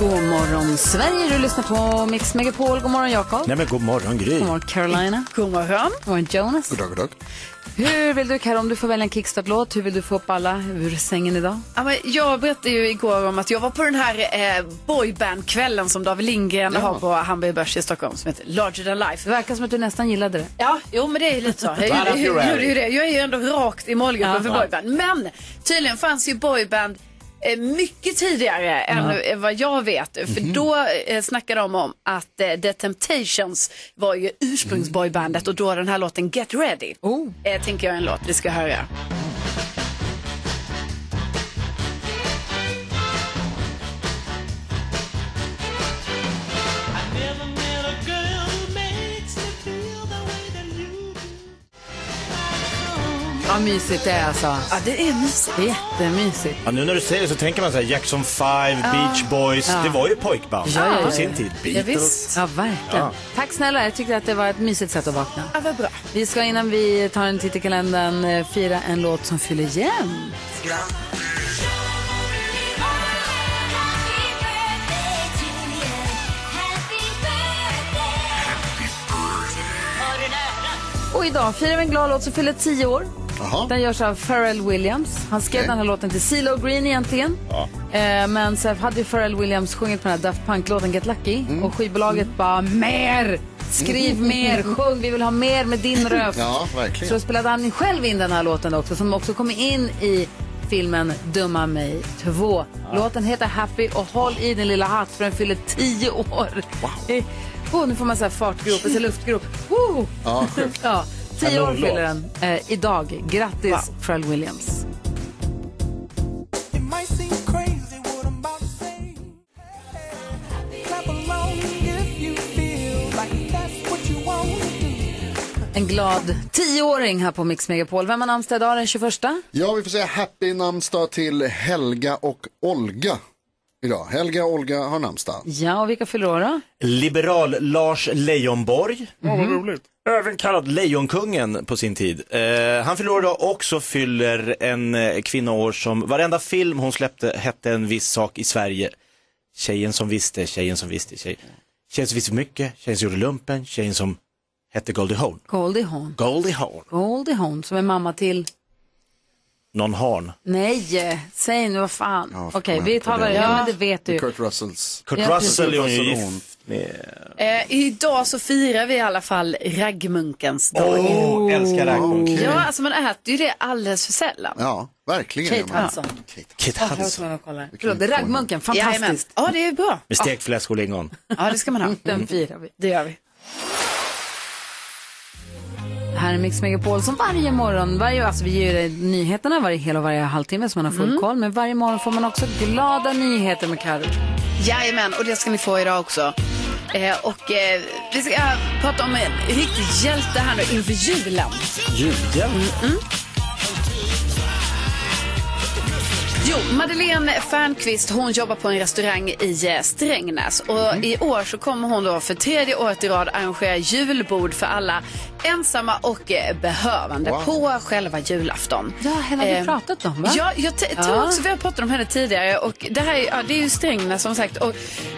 God morgon Sverige, du lyssnar på Mix Megapol. God morgon Jakob. Nej men god morgon Gry. God morgon Carolina. God morgon. God morgon Jonas. God dag, god dag. Hur vill du Karo, om du får välja en kickstart-låt, hur vill du få upp alla ur sängen idag? Ja, men jag berättade ju igår om att jag var på den här eh, boybandkvällen som David Lindgren har på Hamburger Börs i Stockholm som heter Larger than life. Det verkar som att du nästan gillade det. Ja, jo men det är ju lite så. Jag, jag, jag, jag är ju ändå rakt i målgruppen för boyband. Men tydligen fanns ju boyband mycket tidigare än eh, vad jag vet. För då eh, snackade de om att eh, The Temptations var ju ursprungsboybandet och då den här låten Get Ready. Oh. Eh, tänker jag en låt vi ska höra. Ja, mysigt det är alltså. Ja, det är mysigt. Jättemysigt. Ja, nu när du säger det så tänker man så här Jackson 5, Beach Boys. Det var ju pojkband Ja, ja, ja, på ja. sin tid. Ja, Beatles. visst. Ja, verkligen. Ja. Tack snälla, jag tyckte att det var ett mysigt sätt att vakna. Ja, vad bra. Vi ska innan vi tar en titt i kalendern eh, fira en låt som fyller jämnt. Och idag firar vi en glad låt som fyller 10 år. Jaha. Den görs av Pharrell Williams. Han skrev den här låten till CeeLo Green egentligen. Eh, men så hade ju Pharrell Williams sjungit på den här Daft Punk-låten Get Lucky. Och skivbolaget bara mer! Skriv mer, sjung, vi vill ha mer med din röst. Ja, Så verkligen. spelade han själv in den här låten också som också kom in i filmen Dumma mig 2. Låten heter Happy och håll i din lilla hatt för den fyller 10 år. Wow. Oh, nu får man så här fartgrop, alltså luftgrop. Woo! Ja. Ja, 10 år fyller den eh, idag. Grattis Pharrell Williams. En glad tioåring här på Mix Megapol. Vem har namnsdag idag den 21? Ja, vi får säga happy namnsdag till Helga och Olga idag. Helga och Olga har namnsdag. Ja, och vilka då? Liberal Lars Leijonborg. Mhm. Även kallad Lejonkungen på sin tid. Eh, han fyller år idag och så fyller en eh, kvinna år som varenda film hon släppte hette en viss sak i Sverige. Tjejen som visste, tjejen som visste, tjej. tjejen som visste mycket, tjejen som gjorde lumpen, tjejen som hette Goldie Hawn. Goldie Hawn. Goldie Hawn. Goldie Hawn som är mamma till... Någon Harn. Nej, säg nu vad fan. Ja, Okej, vi det. Ja, men det vet du. Kurt Russells. Kurt Ja, Russell är ju gift med. Eh, idag så firar vi i alla fall raggmunkens dag. Åh, älskar raggmunk. Ja, alltså man äter ju det alldeles för sällan. Ja, verkligen. Kate man. Hudson. Kate. Hudson. Förlåt, raggmunken. Fantastiskt. Ja, det är bra. Med stekt fläsk och lingon. Ja, det ska man ha. Den firar vi. Det gör vi. Här är Mix Megapol som varje morgon, varje, alltså vi ger er nyheterna varje hel och varje halvtimme så man har full Mm. koll. Men varje morgon får man också glada nyheter med Carro. Jajamän, och det ska ni få idag också. Eh, och eh, vi ska prata om en riktig hjälte här nu inför julen. Julhjälp. Jo, Madeleine Fernqvist hon jobbar på en restaurang i eh, Strängnäs. Och i år så kommer hon då för tredje året i rad arrangera julbord för alla ensamma och eh, behövande på själva julafton. Ja, henne har vi Eh, pratat om va? Ja, jag t- tror också vi har pratat om henne tidigare. Och det här är, ja, det är ju Strängnäs som sagt. Och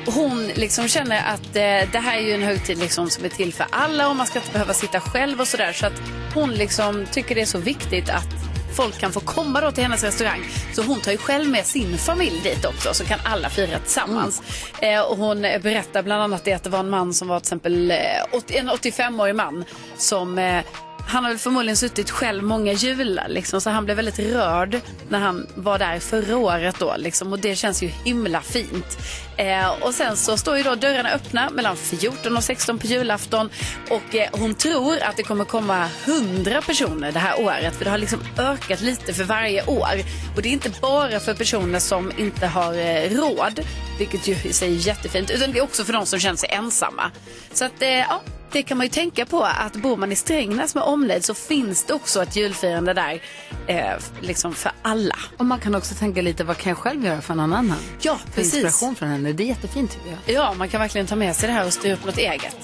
hon liksom känner att eh, det här är ju en högtid liksom som är till för alla och man ska inte behöva sitta själv och sådär. Så att hon liksom tycker det är så viktigt att folk kan få komma då till hennes restaurang. Så hon tar ju själv med sin familj dit också så kan alla fira tillsammans. Eh, och hon berättar bland annat det att det var en man som var till exempel eh, 80, en 85-årig man som eh, han har väl förmodligen suttit själv många jular liksom, så han blev väldigt rörd när han var där förra året då liksom, och det känns ju himla fint. Eh, och sen så står ju då dörrarna öppna mellan 14 och 16 på julafton och eh, hon tror att det kommer komma 100 personer det här året för det har liksom ökat lite för varje år. Och det är inte bara för personer som inte har eh, råd, vilket ju i sig är jättefint, utan det är också för de som känner sig ensamma. Så att, eh, ja, det kan man ju tänka på att bor man i Strängnäs med omnejd så finns det också ett julfirande där eh, liksom för alla. Och man kan också tänka lite, vad kan jag själv göra för någon annan? Ja, För precis. inspiration från henne. Det är jättefint tycker jag. Ja, man kan verkligen ta med sig det här och styra upp något eget.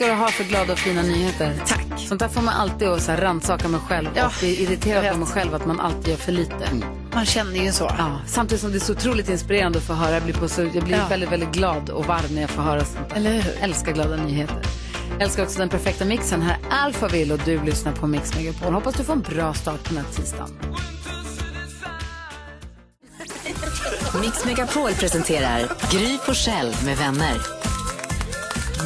Ska du ha för glada och fina nyheter. Tack. Sånt där får man alltid att så här rannsaka mig själv Ja, och bli jag irriterad på mig själv att man alltid gör för lite. Man känner ju så. Ja, samtidigt som det är så otroligt inspirerande att få höra. Jag blir, på så, jag blir Ja. väldigt, väldigt glad och varm när jag får höra sånt. Eller hur? Älskar glada nyheter. Älskar också den perfekta mixen. Här är Alphaville och du lyssnar på Mix Megapol. Hoppas du får en bra start på den här tisdagen. Mix Megapol presenterar Gry Forssell med vänner.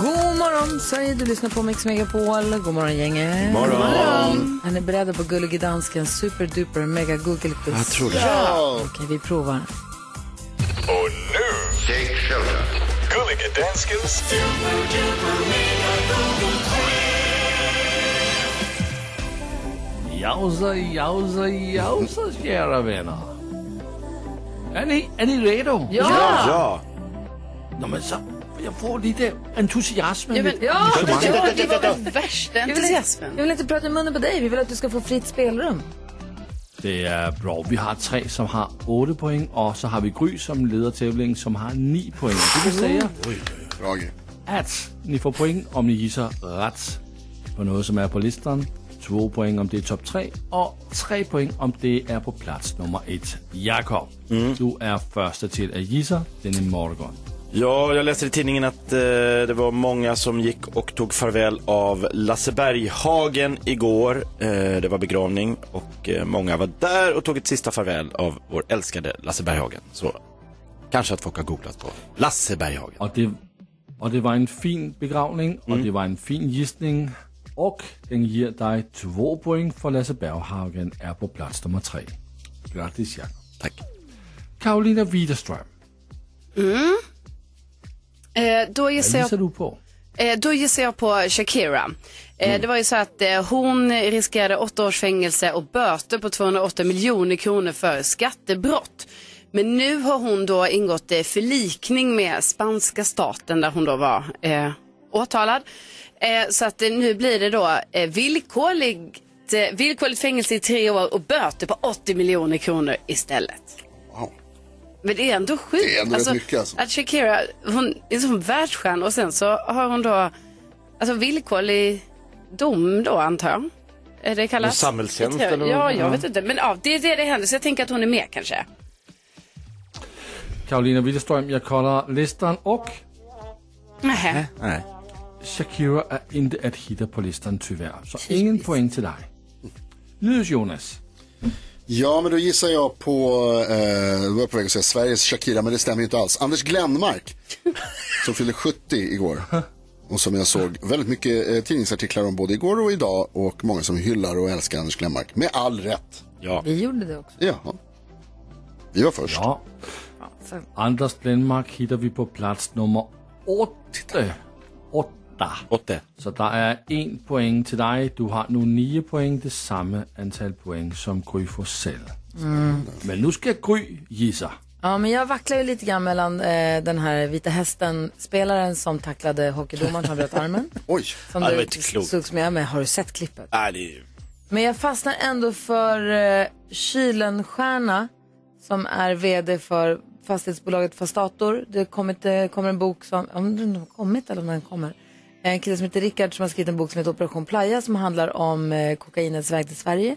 God morgon Sverige, du lyssnar på Mix Megapol. God morgon gänget. Morgon. Är ni beredda på Gullige Dansken superduper mega google quiz? Jag tror det. Ja. Okej, vi provar. Och nu, take shelter. Gullige Danskens Jausa, jausa, jausa, kära vänner. Är ni, är ni redo? Ja! Ja. Nå, men så, jag får lite entusiasm. Ja, men, Ja, det, var, det var väl värsta entusiasmen. jag vill inte prata i munnen på dig. Vi vill att du ska få fritt spelrum. Det är bra. Vi har tre som har 8 poäng och så har vi Gry som leder tävlingen som har 9 poäng. Det vill säga att ni får poäng om ni gissar rätt på något som är på listan. Två poäng om det är topp tre och tre poäng om det är på plats nummer ett. Jakob, du är första till att gissa denna morgon. Ja, jag läste i tidningen att eh, det var många som gick och tog farväl av Lasse Berghagen igår. Eh, det var begravning och eh, många var där och tog ett sista farväl av vår älskade Lasse Berghagen. Så kanske att folk har googlat på Lasse Berghagen. Och det, och det var en fin begravning och det var en fin gissning. Och den ger dig två poäng för Lasse Berghagen är på plats nummer tre. Grattis Jakob. Tack. Karolina Widerström, Eh, då gissar jag du på? Eh, då gissar jag på Shakira. Eh, Det var ju så att eh, hon riskerade åtta års fängelse och böter på 208 miljoner kronor för skattebrott. Men nu har hon då ingått eh, förlikning med spanska staten där hon då var eh, åtalad. Eh, så att nu blir det då eh, villkorligt, villkorligt fängelse i tre år och böter på 80 miljoner kronor istället. Men det är ändå sjukt. Det är ändå rätt mycket, alltså. Att Shakira, hon är som världsstjärna och sen så har hon då alltså villkorlig dom då antar jag. Är det kallas? Samhällstjänst eller? Ja, jag vet inte. Men ja, det är det det händer så jag tänker att hon är med kanske. Karolina Widerström, jag kollar listan och Nähä. Nej. Shakira är inte att hitta på listan tyvärr. Så ingen poäng till dig. Nyhets Jonas. Ja, men då gissar jag på, eh, var på väg att säga Sveriges Shakira, men det stämmer ju inte alls. Anders Glenmark, som fyllde 70 igår. Och som jag såg väldigt mycket eh, tidningsartiklar om både igår och idag. Och många som hyllar och älskar Anders Glenmark. Med all rätt. Ja. Vi gjorde det också. Ja. Vi var först. Ja. Anders Glenmark hittar vi på plats nummer åtta. Åtta. Åtte. Så der är en poäng till dig. Du har nu nio poäng, det samma antal poäng som Gry Forssell. Men nu ska Gry gissa. Ja, men jag vacklar ju lite grann mellan eh, den här Vita Hästen-spelaren som tacklade hockeydomaren som bröt armen. Oj. Som Ja, det var du inte klokt. slogs med. Men har du sett klippet? Nej, det är... Men jag fastnar ändå för eh, Kylenstierna som är vd för fastighetsbolaget Fastator. Det kommit, eh, kommer en bok som, om den har kommit eller om den kommer. En kille som heter Rickard som har skrivit en bok som heter Operation Playa som handlar om eh, kokainets väg till Sverige.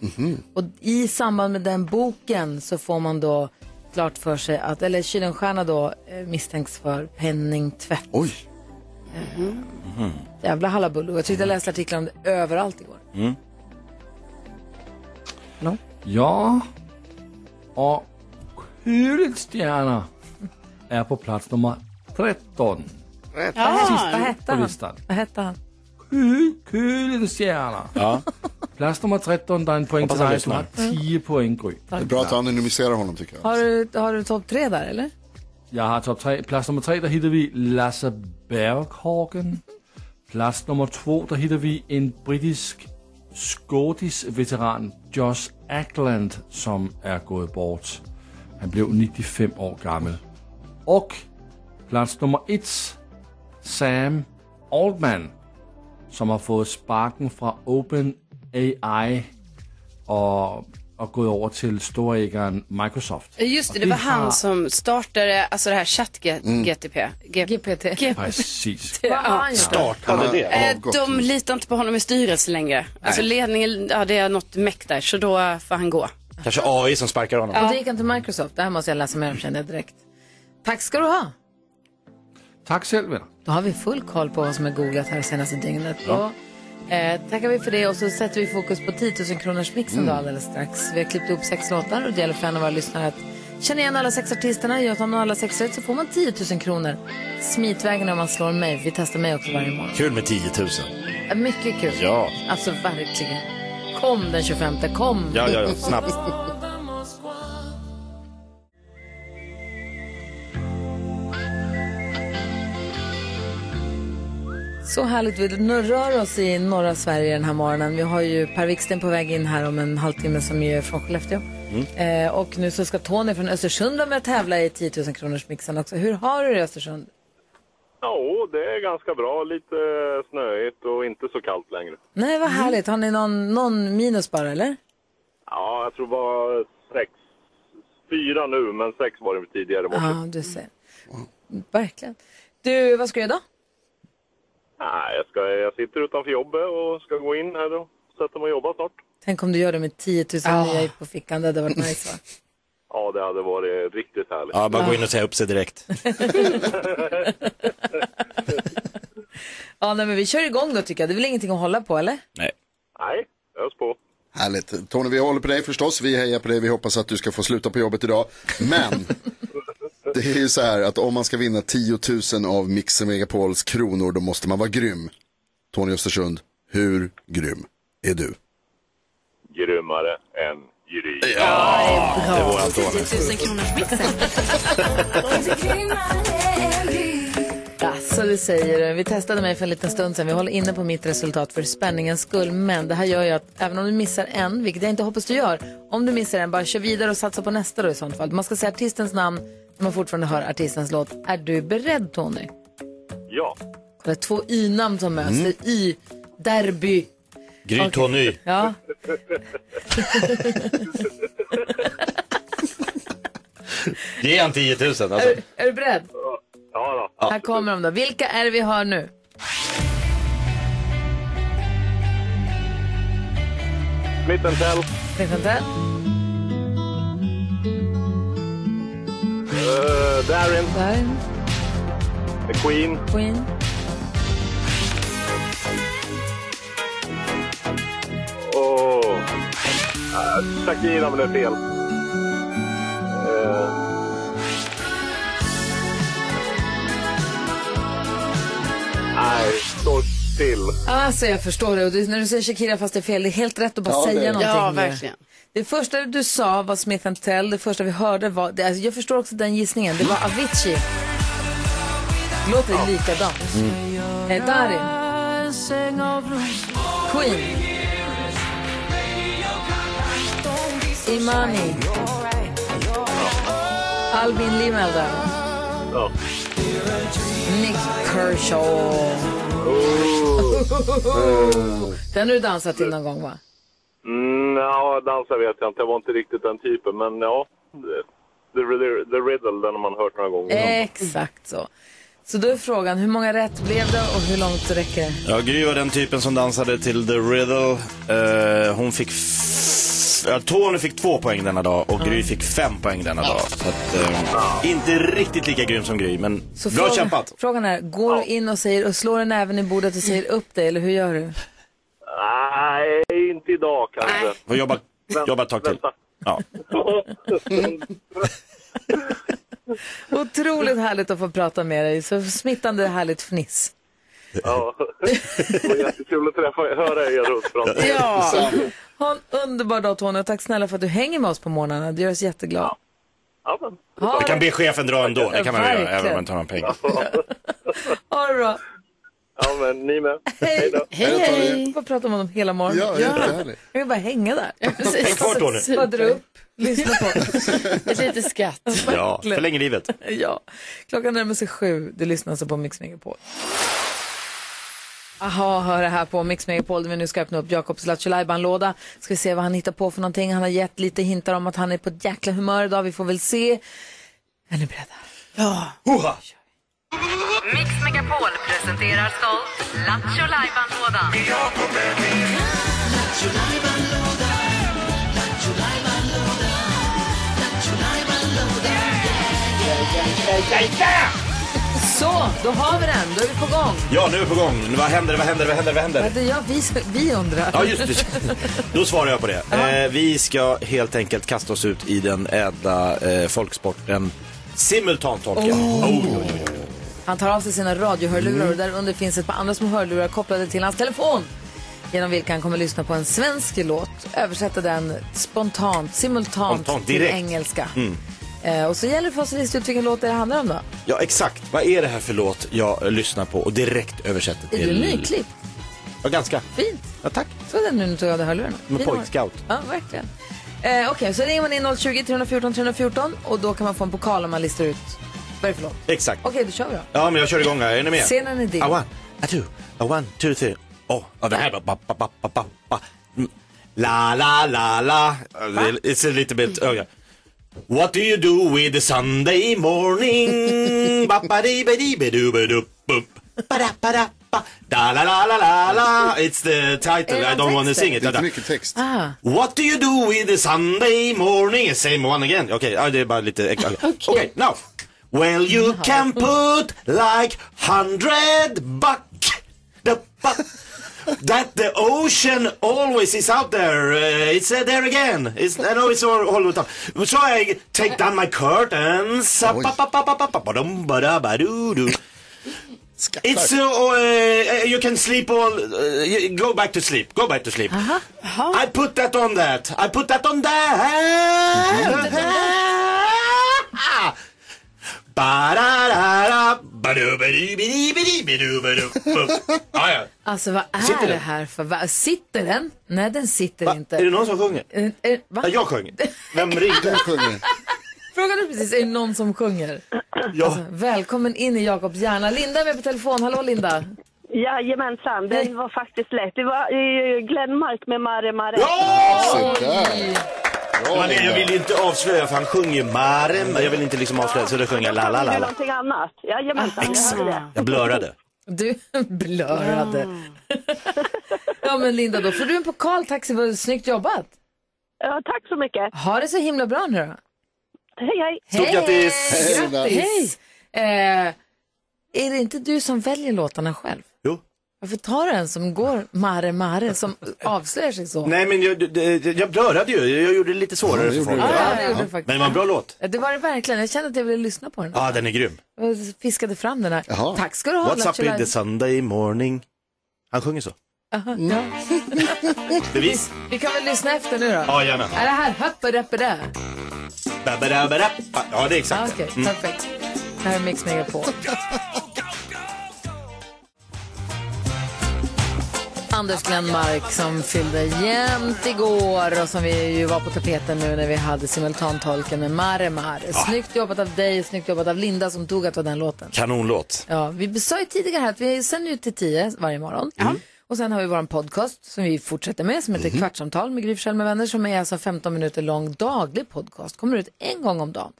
Och i samband med den boken så får man då klart för sig att, eller Kylenstierna då eh, misstänks för penningtvätt. Oj. Jävla halabaloo. Jag tyckte jag läste artiklar om det överallt igår. Ja. Och Kylenstierna är på plats nummer 13 Sista hette på han. listan. Vad hette han? Kylenstierna. Ja. Plats nummer 13, där är en poäng till han dig. Du har 10 poäng Gry. Det är bra att du anonymiserar honom tycker jag. Har du, har du topp tre där eller? Jag har topp 3. Plats nummer 3, där hittar vi Lasse Berghagen. Plats nummer 2, där hittar vi en brittisk skådisk veteran, Josh Ackland, som är gået bort. Han blev 95 år gammal. Och plats nummer ett, Sam Altman, som har fått sparken från OpenAI och, och gått över till storägaren Microsoft. Just det, det var har- han som startade alltså det här chatt-GTP. GPT. Precis. Vad har han gjort? Startade det? Eh. De litar inte på honom i styrelsen längre. Alltså ledningen, ja det är något mäkt där, så då får han gå. Kanske AI som sparkar honom. Och då gick han till Microsoft. Det här måste jag läsa mer om känner jag direkt. Tack ska du ha. Tack själv. Då har vi full koll på vad som är googlat här senaste dygnet. Då eh, tackar vi för det och så sätter vi fokus på 10 000 kronors mixen då alldeles strax. Vi har klippt upp sex låtar och det gäller för en av våra lyssnare att känna igen alla sex artisterna. Gör man alla sex rätt så får man 10 000 kronor. Smitvägen om man slår mig. Vi testar mig också varje morgon. Kul med 10 000. Eh, Mycket kul. Ja. Alltså verkligen. Kom den 25, kom. Ja, ja, ja, snabbt. Så härligt. Vi rör oss i norra Sverige den här morgonen. Vi har ju Per Wiksten på väg in här om en halvtimme som ju är från Skellefteå. Eh, och nu så ska Tony från Östersund vara med och tävla i 10 000 kronors mixen också. Hur har du det i Östersund? Ja, det är ganska bra. Lite snöigt och inte så kallt längre. Nej, vad härligt. Har ni någon, någon minus bara eller? Ja, jag tror var sex, fyra nu, men sex var det tidigare i morse. Ja, du ser. Verkligen. Du, vad ska du göra då? Nej, jag, ska, jag sitter utanför jobbet och ska gå in här och sätta mig och jobba snart. Tänk om du gör det med 10 000 nya på fickan. Det hade varit nice va? Ja, det hade varit riktigt härligt. Ja, bara gå in och säga upp sig direkt. Ja, nej, men vi kör igång då tycker jag. Det är väl ingenting att hålla på eller? Nej. Nej, ös på. Härligt. Tony, vi håller på dig förstås. Vi hejar på dig. Vi hoppas att du ska få sluta på jobbet idag. Men det är ju så här att om man ska vinna 10 000 av Mixer Megapols kronor då måste man vara grym. Tony Östersund, hur grym är du? Grymmare än Gry. Det är Tony. 10 000 kronors mixen. Alltså, det säger du. Vi testade mig för en liten stund sedan. Vi håller inne på mitt resultat för spänningens skull. Men det här gör ju att även om du missar en, vilket jag inte hoppas du gör, om du missar en, bara kör vidare och satsa på nästa då i sånt fall. Man ska säga artistens namn man fortfarande hör artistens låt. Är du beredd Tony? Ja, är två Y-namn som möts. Är Y, derby. Gry Tony. Ja, Ge han 10 000 alltså. är, är du beredd? ja då. Här kommer de då. Vilka är det vi hör nu? Smith Tell, uh, Darin, Där, The Queen, Queen. och... Uh, Shakira, men det är fel. Uh, nej, står still. Alltså jag förstår det. Och du, när du säger Shakira fast det är fel, det är helt rätt att bara Ja, säga det. någonting. Ja, verkligen. Det första du sa var Smith Tell, det första vi hörde var, det, alltså jag förstår också den gissningen, det var Avicii. Låter likadant. Eh, Darin. Queen. Imani. Albin Limelda. Ja. Nick Kershaw. Den har du dansat till någon gång va? Mm, ja, dansa vet jag inte. Jag var inte riktigt den typen, men ja. The, the, the, Riddle, den har man hört några gånger. Exakt så. Så då är frågan, hur många rätt blev det och hur långt räcker det? Ja, Gry var den typen som dansade till The Riddle. Eh, hon fick... Ja, Tony fick två poäng denna dag och Gry fick fem poäng denna dag. Så att, eh, inte riktigt lika grym som Gry, men Så bra frågan, kämpat. Frågan är, går du in och säger och slår en även i bordet och säger upp dig eller hur gör du? Nej, inte idag kanske. Får jobba, jobba ett tag till. Vänta. Ja. Otroligt härligt att få prata med dig, så smittande härligt fniss. Ja. Det var jättekul att träffa höra er röst. Ja, ha en underbar dag Tony och tack snälla för att du hänger med oss på morgnarna. Det gör oss jätteglada. Ja, men. Ha, Jag kan be chefen dra ändå, det kan man väl göra, Verkligen. även om man har någon pengar. ha det bra. Ja, men ni med. Hej. då. Hej, hej. Pratar man om hela morgonen? Ja, jättehärligt. Jag vill bara hänga där. Häng kvar Tony. Bara dra upp. lyssna på. Ett litet skratt. Ja, förlänger livet. ja. Klockan närmar sig sju. Du lyssnar alltså på Mix Megapol. Aha, hör det här på Mix Megapol där vi nu ska öppna upp Jakobs Lattjo låda Ska vi se vad han hittar på för någonting. Han har gett lite hintar om att han är på ett jäkla humör idag. Vi får väl se. Är ni beredda? Ja. Hoha! Mix Megapol presenterar stolt Lattjo Lajban-lådan. Så, då har vi den. Då är vi på gång. Ja, nu är vi på gång. Vad händer, vad händer, vad händer, vad händer? Det är jag, vi, vi undrar. Ja, just det. Då svarar jag på det. Eh, vi ska helt enkelt kasta oss ut i den ädla eh, folksporten simultantolka. Oh. Oj, oj, oj. Han tar av sig sina radiohörlurar och där under finns ett par andra små hörlurar kopplade till hans telefon. Genom vilka han kommer lyssna på en svensk låt, översätta den spontant, simultant Spontant, till direkt. engelska. Mm. Eh, och så gäller det för oss att lista ut vilken låt det handlar om då. Ja, exakt. Vad är det här för låt jag lyssnar på och direkt översätter Är till... du nyklippt? Ja, ganska. Fint. Ja, tack. Så är det nu när du tog av dig hörlurarna. Fin pojkscout. Ja, verkligen. Eh, Okej, så ringer man in 020 314 314 och då kan man få en pokal om man listar ut vad är det för låt. Exakt. Okej, då kör vi då. Ja, men jag kör igång här. Är ni med? Scenen är din. A one, a two, a one, two, three. Oh, oh det här då. Ba, ba, ba, ba, ba. La, la, la, la. It's a little bit, oh yeah. What do you do with the Sunday morning? ba, ba, di, ba, di, ba, du, ba, du, bup. Ba, da, ba, da, ba. Da, la, la, la, la, la. It's the title. Är I don't want to sing it. Det är mycket text. Ah. What do you do with the Sunday morning? Same one again. Okej, ja, det är bara lite extra. Okej, now. Well, you can put like hundred buck the buck that the ocean always is out there. Uh, it's uh, there again. It's, I know it's all, all the time. So I take down my curtains. It's uh, uh, you can sleep all. Uh, go back to sleep. Go back to sleep. I put that on that. I put that on that. Ba-du-ba-di-bi-di-bi-di-bi-du-ba-du. Ja. Alltså vad är Sitter det den? här för... Va? Sitter den? Nej, den sitter Va? inte. Är det någon som sjunger? Eh, va? Ja, jag sjöng. Vem ringde? Jag sjunger. Frågade du precis, är det någon som sjunger? Ja. Välkommen in i Jakobs hjärna. Linda är med på telefon. Hallå Linda. Jajamensan, den var faktiskt lätt. Det var eh, Glenmark med Mare Mare. Ja! Bra, Men jag vill inte avslöja för han sjunger Mare. Jag vill inte liksom avslöja så då sjunger jag la la la la. någonting annat. Jajamensan, jag hörde det. Jag blörade. Du blörade. ja men Linda, då får du en pokal. Tack så mycket. Snyggt jobbat. Ja, tack så mycket. Ha det så himla bra nu då. Hej, hej. Stort grattis! Hej. Grattis. Eh, är det inte du som väljer låtarna själv? Varför tar du en som går Mare Mare, som avslöjar sig så? Nej men jag, jag blörade ju. Jag gjorde det lite svårare Ja, det för folk. Ja, det gjorde du faktiskt. Men det var en bra låt. Det var det verkligen. Jag kände att jag ville lyssna på den. Ja, den är grym. Jag fiskade fram den här. Jaha. Tack ska du ha. What's up with the. Sunday morning? Han sjunger så. Aha, ja. Bevis? Vi kan väl lyssna efter nu då? Ja, gärna. Är det här? Ba-ba-da-ba-da-ba. Ja, det är exakt det. Okej, Mm. perfekt. Det här är Mix Megapol. Anders Glenmark som fyllde jämnt igår och som vi ju var på tapeten nu när vi hade simultantolken med Mare Mare. Snyggt jobbat av dig, snyggt jobbat av Linda som tog att ta den låten. Kanonlåt. Ja, vi sa ju tidigare här att vi sänder ut till 10 varje morgon. Och sen har vi vår podcast som vi fortsätter med som heter Kvartsamtal med Gry med vänner som är alltså 15 minuter lång daglig podcast. Kommer ut en gång om dagen.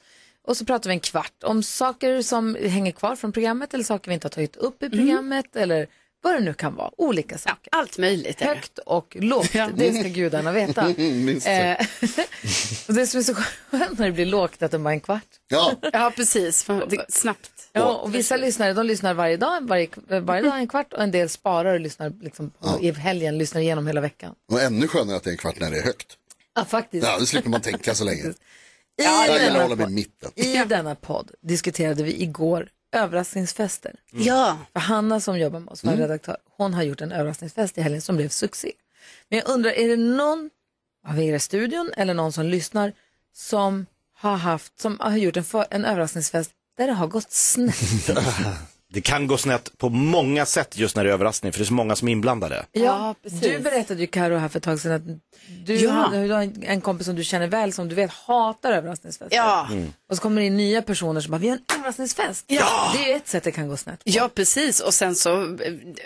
Och så pratar vi en kvart om saker som hänger kvar från programmet eller saker vi inte har tagit upp i programmet eller vad det nu kan vara. Olika saker. Allt möjligt. Högt och lågt, det ska gudarna veta. Eh, och det som är så skönt när det blir lågt att det bara är en kvart. Ja, Ja, precis. Det, snabbt. Ja, och vissa lyssnare de lyssnar varje dag, varje, varje dag en kvart och en del sparar och lyssnar liksom på, i helgen, lyssnar igenom hela veckan. och ännu skönare att det är en kvart när det är högt. Ja, faktiskt. Ja, då slipper man tänka så länge. I, att denna hålla mig i mitten. I denna podd diskuterade vi igår överraskningsfester. Ja. För Hanna som jobbar med oss, var redaktör, hon har gjort en överraskningsfest i helgen som blev succé. Men jag undrar, är det någon av er i studion eller någon som lyssnar som har haft, som har gjort en, för, en överraskningsfest där det har gått snett? det kan gå snett på många sätt just när det är överraskning, för det är så många som är inblandade. Ja, precis. du berättade ju Karo här för ett tag sedan att du, Ja. hade, du har en kompis som du känner väl som du vet hatar överraskningsfester. Ja. Och så kommer det in nya personer som bara, vi har en överraskningsfest. Ja. Det är ju ett sätt det kan gå snett. Ja, precis. Och sen så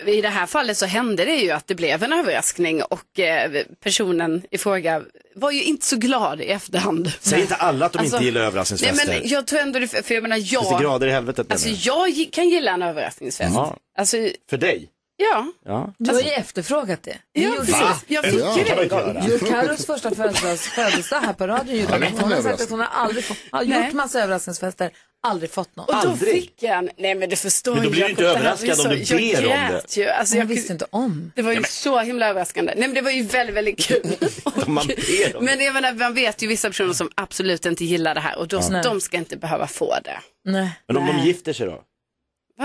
i det här fallet så hände det ju att det blev en överraskning och eh, personen i fråga var ju inte så glad i efterhand. Säg inte alla att de Alltså, inte gillar Nej, överraskningsfester. men jag tror ändå det, för jag menar Finns det jag, grader i helvetet alltså jag kan gilla en överraskningsfest. Ja. Alltså, För dig? ja. Ja. Du har ju efterfrågat det. Ja, gjorde precis. det. Jag fick Ja. ju kan man det. Jo, Carros första födelsedag här på radion gjorde Ja, var Hon har sagt att hon har aldrig fått, har Nej. gjort massa överraskningsfester, aldrig fått någon. Och då Aldrig. fick jag en, nej men du förstår Men då ju, blir du inte överraskad om du ber om Jag det. grät ju, alltså Hon jag visste inte om. Det var ju så himla överraskande. Nej men det var ju väldigt, väldigt kul. Man ber om men jag menar, man vet ju vissa personer som absolut inte gillar det här och då, Nej. de ska inte behöva få det. Nej. Men om de Nej. gifter sig då?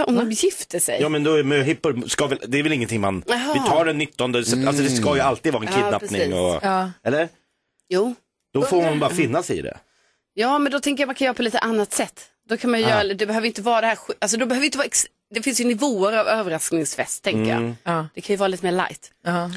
Om de gifter sig? Ja men då är möhippor, ska väl, det är väl ingenting man, Jaha. vi tar den 19, alltså det ska ju alltid vara en Ja, kidnappning precis. och, Ja. eller? Jo. Då får man bara finna sig i det. Ja men då tänker jag man kan göra på lite annat sätt. Då kan man göra, det behöver inte vara det här, alltså då behöver inte vara, ex- det finns ju nivåer av överraskningsfest tänker jag. Ja. Det kan ju vara lite mer light. Ja?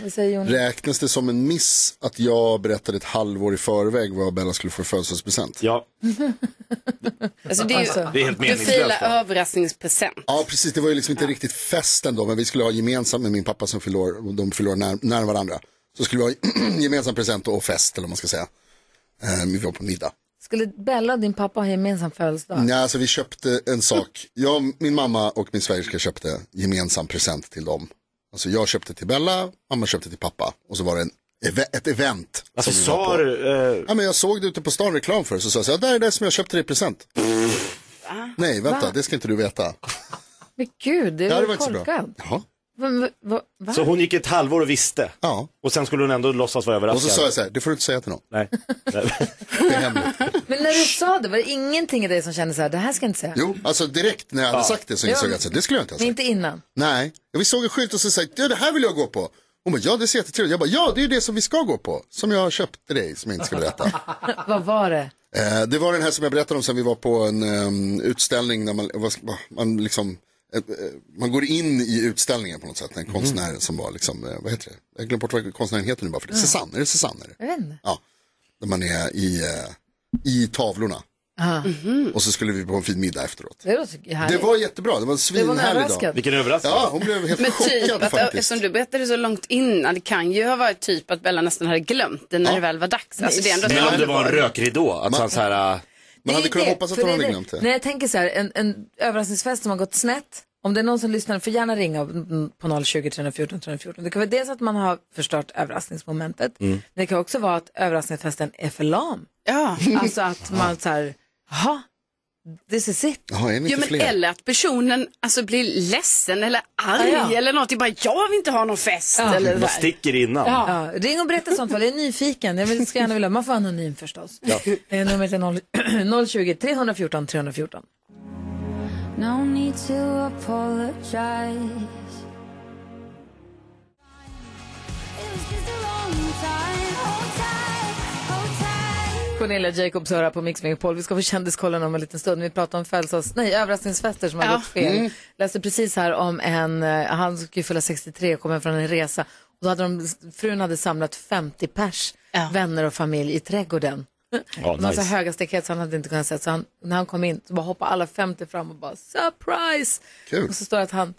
Räknas det som en miss att jag berättade ett halvår i förväg vad Bella skulle få i födelsedagspresent? Ja, Alltså det är ju, Alltså, det är helt du filar överraskningspresent. Ja, precis. Det var ju liksom inte riktigt festen då, men vi skulle ha gemensamt med min pappa som och de år när, nära varandra. Så skulle vi ha gemensam present och fest, eller vad man ska säga. Eh, vi var på middag. Skulle Bella och din pappa ha gemensam födelsedag? Nej, alltså vi köpte en sak. Jag, min mamma och min svägerska köpte gemensam present till dem. Alltså jag köpte till Bella, mamma köpte till pappa. Och så var det en, ett event. Alltså som vi var sa du, eh, Ja, men jag såg det ute på stan reklam för det, så sa jag så här, där är det som jag köpte dig i present. Nej, vänta, det ska inte du veta. Men gud, det Ja, är det väl var inte så bra. Jaha. Va, va, va, va? så hon gick ett halvår och visste? Ja, Och sen skulle hon ändå låtsas vara och överraskad? så sa jag så här, det får du inte säga till någon. Nej. Det är hemligt. Men när du sa det, var det ingenting i dig som kände så här, det här ska jag inte säga? Jo, alltså direkt när jag hade sagt det så insåg Ja. jag att det skulle jag inte ha Men sagt. inte innan? Nej, Ja, vi såg en skylt och så sa jag, ja, det här vill jag gå på. Hon bara, ja det ser jättetrevligt. Jag bara, ja det är ju det som vi ska gå på. Som jag har köpt till dig, som jag inte ska berätta. Vad var det? Eh, det var den här som jag berättade om sen vi var på en ehm, utställning där man, man liksom, man går in i utställningen på något sätt. En konstnär som var liksom, eh, vad heter det? Jag glömde bort vad konstnären heter nu bara för det. Cézanne, är det Cézanne? Är det? Ja, där man är i, eh, i tavlorna. Aha. Och så skulle vi på en fin middag efteråt. Det Det var jättebra, det var en Det var svinhärlig dag. Vilken överraskning. Ja, hon blev helt Men chockad typ, att, faktiskt. eftersom du berättade så långt innan, det kan ju ha varit typ att Bella nästan hade glömt det när det väl var dags. Alltså, det är ändå Men om det var en rökridå, att han så här, äh, Man hade kunnat det, hoppas att för hon hade glömt det. När jag tänker så här, en, en överraskningsfest som har gått snett. Om det är någon som lyssnar, får gärna ringa på 020 314 314. Det kan vara dels att man har förstört överraskningsmomentet. Mm. Men det kan också vara att överraskningsfesten är för lam. Ja. Alltså att man så här, jaha, this is it. Jaha, Ja, men fler? eller att personen alltså, blir ledsen eller arg Ja, ja. eller något. Bara, jag vill inte ha någon fest. Eller man sticker innan. Ja, ring och berätta sånt fall. Jag är nyfiken. Jag vill, ska gärna vilja, man får anonym förstås. Eh, Numret är 0, 020 314 314. No need to apologize. Cornelia Jacobs hör här på Mix Megapol. Vi ska få kändiskollen om en liten stund. Vi pratar om födelsedags, nej, överraskningsfester som har Ja. gått fel. Läste precis här om en, eh, han skulle fylla 63 och kommer från en resa. Och då hade de, frun hade samlat 50 pers, Ja. vänner och familj i trädgården. Ja, var så nice. höga staket så han hade inte kunnat se. Så han, när han kom in så bara hoppade alla 50 fram och bara surprise. Kul. Och så står det att han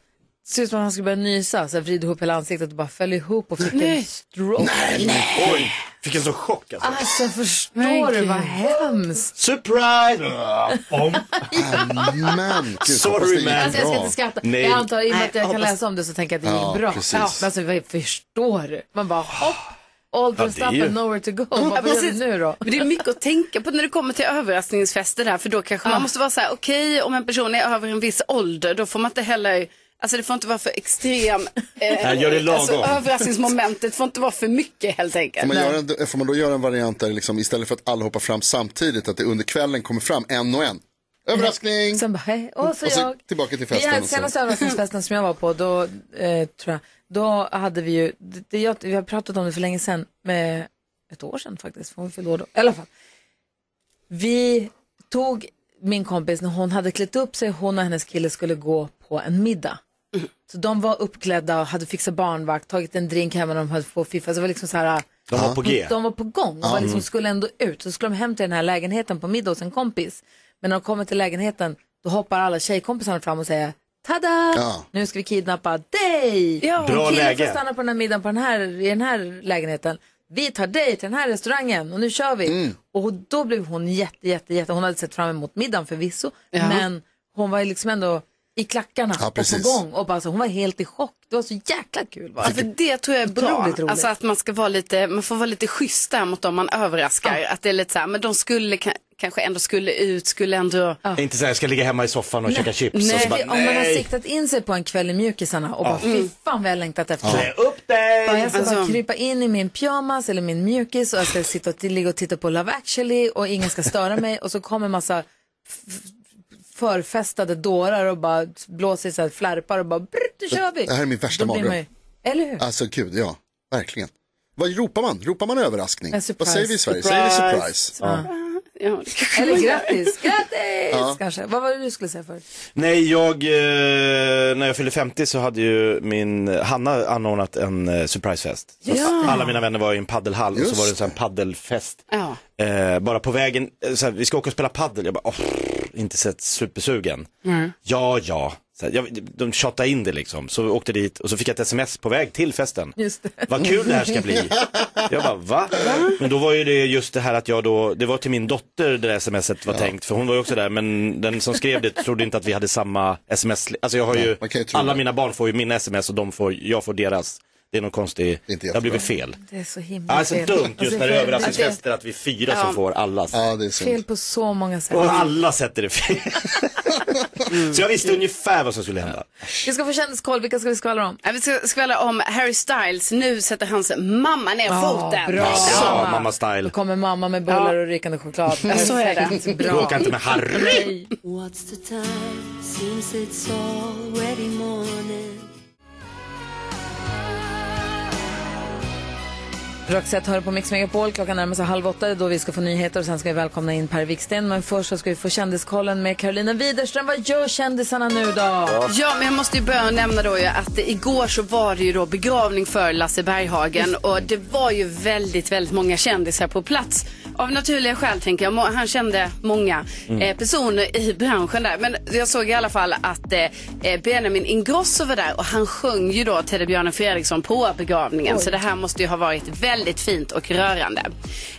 ser ut som att han skulle börja nysa, så här vrider ihop hela ansiktet och bara föll ihop och fick en Nej. stroke. Oj, fick en sån chock alltså. Alltså förstår du vad hemskt? Surprise! Om. Men, gud, Sorry, det man. Alltså jag ska inte skratta. Nej. Jag antar i och med Nej, att jag kan läsa om det så tänker jag att det gick Ja, bra. precis. Ja, men alltså vad förstår du? Man bara hopp, all Ja, det är ju- nowhere to go. Ja, Vad gör vi precis. nu då? Men det är mycket att tänka på när det kommer till överraskningsfester där. För då kanske man måste vara så här, okej om en person är över en viss ålder då får man inte heller, alltså det får inte vara för extrem. Nej, gör det lagom. Alltså, överraskningsmomentet får inte vara för mycket helt enkelt. Får man, göra en, får man då göra en variant där liksom, istället för att alla hoppar fram samtidigt, att det under kvällen kommer fram en och en? Överraskning! Sen bara hej, och så och så jag. tillbaka till Vi festen. så. senaste överraskningsfesten som jag var på, då eh, tror jag, då hade vi ju, det, det, jag, vi har pratat om det för länge sedan, med ett år sedan faktiskt, för hon fyllde år då. I alla fall. Vi tog, min kompis, när hon hade klätt upp sig, hon och hennes kille skulle gå på en middag. Så de var uppklädda och hade fixat barnvakt, tagit en drink hemma, de hade fått fiffa. Så det var liksom så här, De var på G. De var på gång och var liksom, skulle ändå ut. Så skulle de hem till den här lägenheten på middag hos en kompis. Men när de kommer till lägenheten, då hoppar alla tjejkompisarna fram och säger Tada! Ja. Nu ska vi kidnappa dig! Ja. Bra Killen läge. får stanna på den här middagen på den här, i den här lägenheten. Vi tar dig till den här restaurangen och nu kör vi. Mm. Och då blev hon jätte, jätte, jätte, hon hade sett fram emot middagen förvisso, Ja. men hon var ju liksom ändå i klackarna Ja, och på gång och bara så, hon var helt i chock. Det var så jäkla kul bara. Ja, för det tror jag är bra. Roligt. Alltså att man ska vara lite, man får vara lite schysst där mot dem man överraskar. Att det är lite så här, men de skulle ka- kanske ändå skulle ut, skulle ändå. Inte så här, jag ska ligga hemma i soffan och käka chips. och så Nej, bara, om man har nej. siktat in sig på en kväll i mjukisarna och bara fy fan vad jag längtat efter. Klä upp dig! Bara, jag ska bara Alltså- krypa in i min pyjamas eller min mjukis och jag ska sitta och ligga och titta på Love actually och ingen ska störa mig och så kommer en massa förfestade dårar och bara blåser i så här flärpar och bara brr, nu kör vi. Det här är min värsta Då blir mardröm. ju- Eller hur? Alltså gud, ja. Verkligen. Vad ropar man? Ropar man överraskning? En surprise. Vad säger vi i Sverige? Säger vi surprise? Ja, Eller grattis, grattis kanske. Vad var det du skulle säga för? Nej, jag, eh, när jag fyllde 50 så hade ju min, Hanna anordnat en eh, surprisefest. Ja. Alla mina vänner var i en paddelhall och så var det en sån här paddelfest. Ja. Eh, bara på vägen, eh, så här, vi ska åka och spela paddel. Jag bara, åh, inte sett supersugen. Ja, ja. Så här, jag, de tjatade in det liksom. Så vi åkte dit och så fick jag ett sms på väg till festen. Just det. Vad kul det här ska bli. Jag bara, va? Men då var ju det just det här att jag då, det var till min dotter det där smset var tänkt, för hon var ju också där, men den som skrev det trodde inte att vi hade samma sms. Alltså jag har ju, alla det. mina barn får ju mina sms och de får, jag får deras. Det är någon konstig, Det är inte det har blivit fel. Det är så himla Alltså fel. dumt just Alltså, när det är överraskningsfester att vi är fyra som får allas. Ja, det är Fel på så många sätt. Och alla sätter det fel. Så jag visste ungefär vad som skulle hända. Vi ska få kändiskoll, vilka ska vi skvallra om? Ja, Vi ska skvallra om Harry Styles. Nu sätter hans mamma ner foten. bra. Ja, mamma Då style. kommer mamma med bullar och rykande choklad. Ja, så är det. Bra. Bråka inte med Harry. What's the time? Seems it's already morning. Roxette hör på Mix Megapol. Klockan närmar sig halv åtta då vi ska få nyheter och sen ska vi välkomna in Per Wiksten. Men först så ska vi få kändiskollen med Carolina Widerström. Vad gör kändisarna nu då? Ja, men jag måste ju börja nämna då ju att igår så var det ju då begravning för Lasse Berghagen och det var ju väldigt, väldigt många kändisar på plats. Av naturliga skäl tänker jag. Han kände många eh, personer i branschen där. Men jag såg i alla fall att eh, eh, Benjamin Ingrosso var där och han sjöng ju då Teddybjörnen Fredriksson på begravningen. Så det här måste ju ha varit väldigt fint och rörande.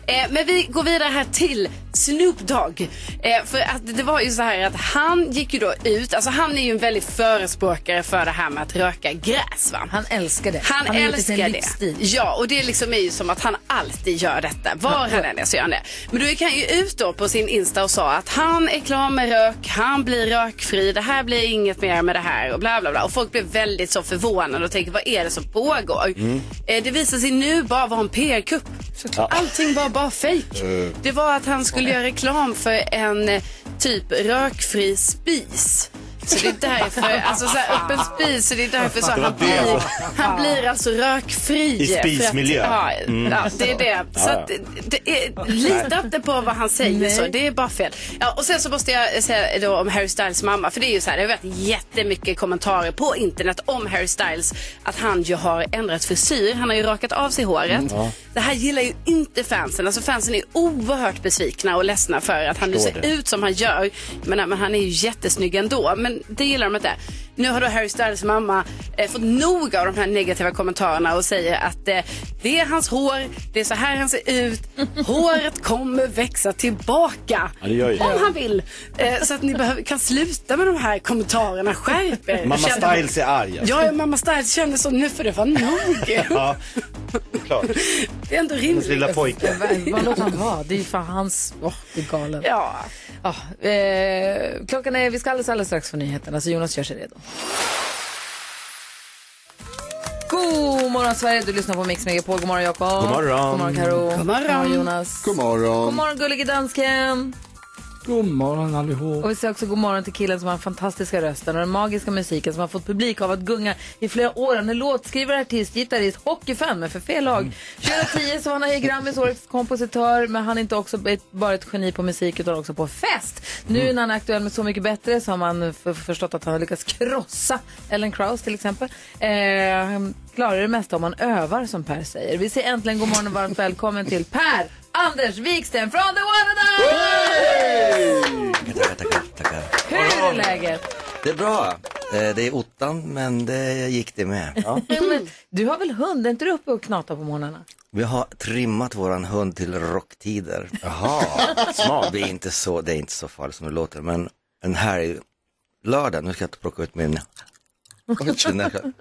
Eh, men vi går vidare här till Snoop Dogg. Eh, för att det var ju så här att han gick ju då ut, alltså han är ju en väldigt förespråkare för det här med att röka gräs va. Han älskar det. Han, till älskar det. livsstil. Ja, och det liksom är ju som att han alltid gör detta. Var han än är så gör han det. Men då gick han ju ut då på sin Insta och sa att han är klar med rök, han blir rökfri, det här blir inget mer med det här och bla bla bla. Och folk blev väldigt så förvånade och tänkte vad är det som pågår? Eh, det visar sig nu bara vara en PR-kupp. Allting var bara fejk. Det var att han skulle göra reklam för en eh, typ rökfri spis. Så det är därför, alltså så här öppen spis, så det är därför så han det blir, alltså. han blir alltså rökfri. I spismiljö. Ja, Mm. ja, det är det. Så Ja, att, det är, lita inte på vad han säger så, det är bara fel. Ja, och sen så måste jag säga då om Harry Styles mamma, för det är ju så här, det har varit jättemycket kommentarer på internet om Harry Styles, att han ju har ändrat frisyr, han har ju rakat av sig håret. Mm. Det här gillar ju inte fansen, alltså fansen är oerhört besvikna och ledsna för att han nu ser det. ut som han gör. Men, men han är ju jättesnygg ändå, men det gillar de inte. Nu har då Harry Styles mamma eh, fått nog av de här negativa kommentarerna och säger att eh, det är hans hår, det är så här han ser ut, håret kommer växa tillbaka. Ja. Om han vill. Eh, så att ni behöver, kan sluta med de här kommentarerna, skärp er. Mamma Känner- Styles är arg. alltså. Ja, mamma Styles kände så, nu får det vara nog. Ja, klart. Det är ändå Hans rimligt. lilla pojke. Vad låter han vara? Det är ju fan hans... Åh, det är galet. Ja. Ja, eh, klockan är, vi ska alldeles, alldeles strax få nyheterna, så Jonas gör sig redo. God morgon Sverige, du lyssnar på Mix Megapol. God morgon Jakob. God morgon. God morgon Karo. God morgon. Jonas. God morgon. God morgon gullige dansken. God morgon allihop. Och vi säger också god morgon till killen som har den fantastiska rösten och den magiska musiken som har fått publik av att gunga i flera år. Han är låtskrivare, artist, gitarrist, hockeyfan, men för fel lag. 2010 så var han i Grammis årets kompositör, men han är inte också ett- bara ett geni på musik utan också på fest. Nu när han är aktuell med Så mycket bättre så har man förstått att han har lyckats krossa Ellen Krauss till exempel. Eh, han klarar det mesta om man övar som Per säger. Vi säger äntligen god morgon och varmt välkommen till Per Anders Wiksten från The One Tackar, tackar, tackar. Hur är läget? Det är bra. Eh, Det är ottan, men det gick det med. Ja. Du har väl hund? Är inte du uppe och knatar på morgnarna? Vi har trimmat våran hund till rocktider. Jaha, smart. Det är inte så, det är inte så farligt som det låter, men en här lördag, nu ska jag plocka ut min... Den här-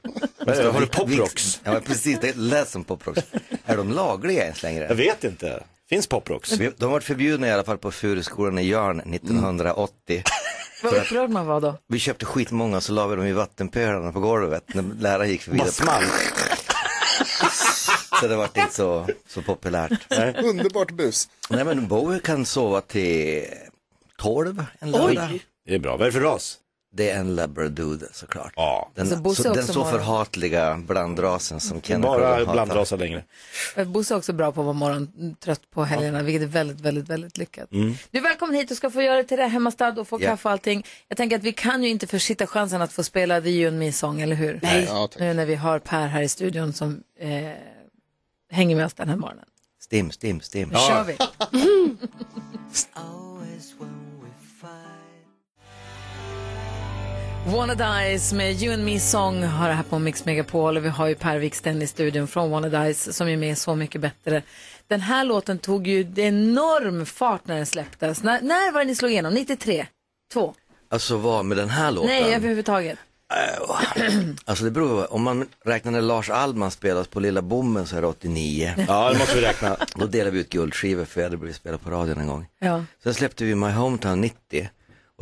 Men, har du poprocks? Ja, men precis, det lät som poprocks. Är de lagliga ens längre? Jag vet inte. Finns poprocks? De har varit förbjudna i alla fall på Furuskolan i Jörn 1980. Vad upprörd man var då. Vi köpte skitmånga så la vi dem i vattenpölarna på golvet när läraren gick förbi. Bara small. Så det var inte så, så populärt. Underbart bus. Nej men Bowie kan sova till 12 en lördag. Oj, det är bra. Vad är det för ras? Det är en labradoodle såklart. Ja. Den, Alltså, Bosse så, den så morgon. förhatliga blandrasen som Kenneth Bara blandrasar längre. Bosse är också bra på att vara morgontrött på helgerna, vilket är väldigt, väldigt, väldigt lyckat. Du är välkommen hit och ska få göra det till det hemmastad och få Ja. kaffe och allting. Jag tänker att vi kan ju inte försitta chansen att få spela The You and Me-sång, eller hur? Nej. Ja. Nu när vi har Per här i studion som eh, hänger med oss den här morgonen. Stim, stim, stim. Nu kör vi. Wanna Dies med You and Me Song har det här på Mix Megapol och vi har ju Per Wiksten i studion från Wanna Dies som är med Så Mycket Bättre. Den här låten tog ju enorm fart när den släpptes. När, när var det ni slog igenom? 93? 2? Alltså vad med den här låten? Nej, överhuvudtaget. Alltså det beror om man räknar när Lars Allman spelas på Lilla Bommen så är det 89. Ja, det måste vi räkna. Då delade vi ut guldskivor för jag hade blivit spelad på radion en gång. Ja. Sen släppte vi My Hometown 90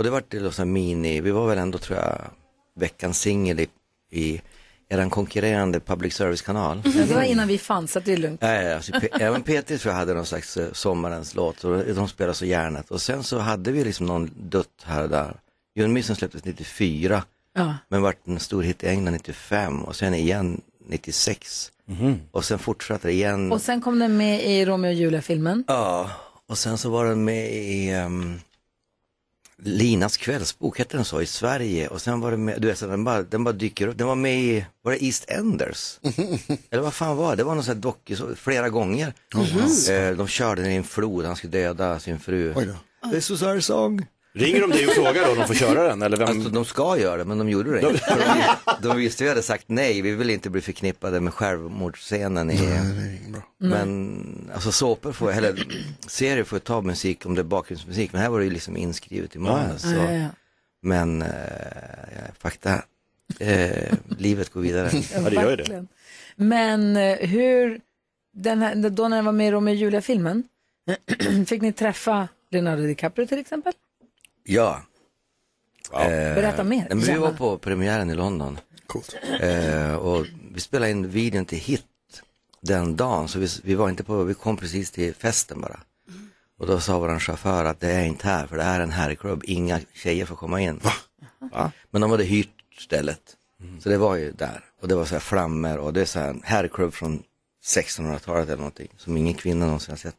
och det var till här mini, vi var väl ändå tror jag veckans singel i, i eran konkurrerande public service-kanal. Ja, Det var innan vi fanns, så att det är lugnt. Ja, ja, alltså, även P3 tror jag hade någon slags eh, sommarens låt och de spelade så gärna. Och sen så hade vi liksom någon dött här och där. Jon Mysen släpptes 94 Ja. men vart en stor hit i England 95 och sen igen 96. Och sen fortsatte det igen. Och sen kom den med i Romeo och Julia-filmen. Ja, och sen så var den med i ehm, Linas kvällsbok, hette den så, i Sverige. Och sen var det med, du vet, den bara, den bara dyker upp. Den var med i, var det East Enders? Eller vad fan var det? Det var någon sån här dock, så, flera gånger. Eh, de körde ner i en flod, han skulle döda sin fru. This was our song. Ringer de dig och frågar då om de får köra den? Eller vem? Alltså de ska göra det, men de gjorde det inte. De, de visste vi hade sagt nej, vi vill inte bli förknippade med självmordsscenen i... Men alltså såpor får, eller serier får ta musik om det är bakgrundsmusik, men här var det ju liksom inskrivet i manus. Ja, så. ja, ja. Men eh, fakta, eh, livet går vidare. Ja, det gör ju det. Men eh, hur, den här, då när den var med i Romeo och Julia-filmen, fick ni träffa Leonardo DiCaprio till exempel? Ja. Eh, Berätta mer, men vi var på premiären i London. Coolt. Eh, och vi spelade in videon till Hit den dagen, så vi, vi var inte på, vi kom precis till festen bara. Och då sa vår chaufför att det är inte här, för det här är en herrklubb, inga tjejer får komma in. Va? Men de hade hyrt stället, så det var ju där. Och det var så här flammor och det är så här en herrklubb från 1600-talet eller någonting, som ingen kvinna någonsin har sett.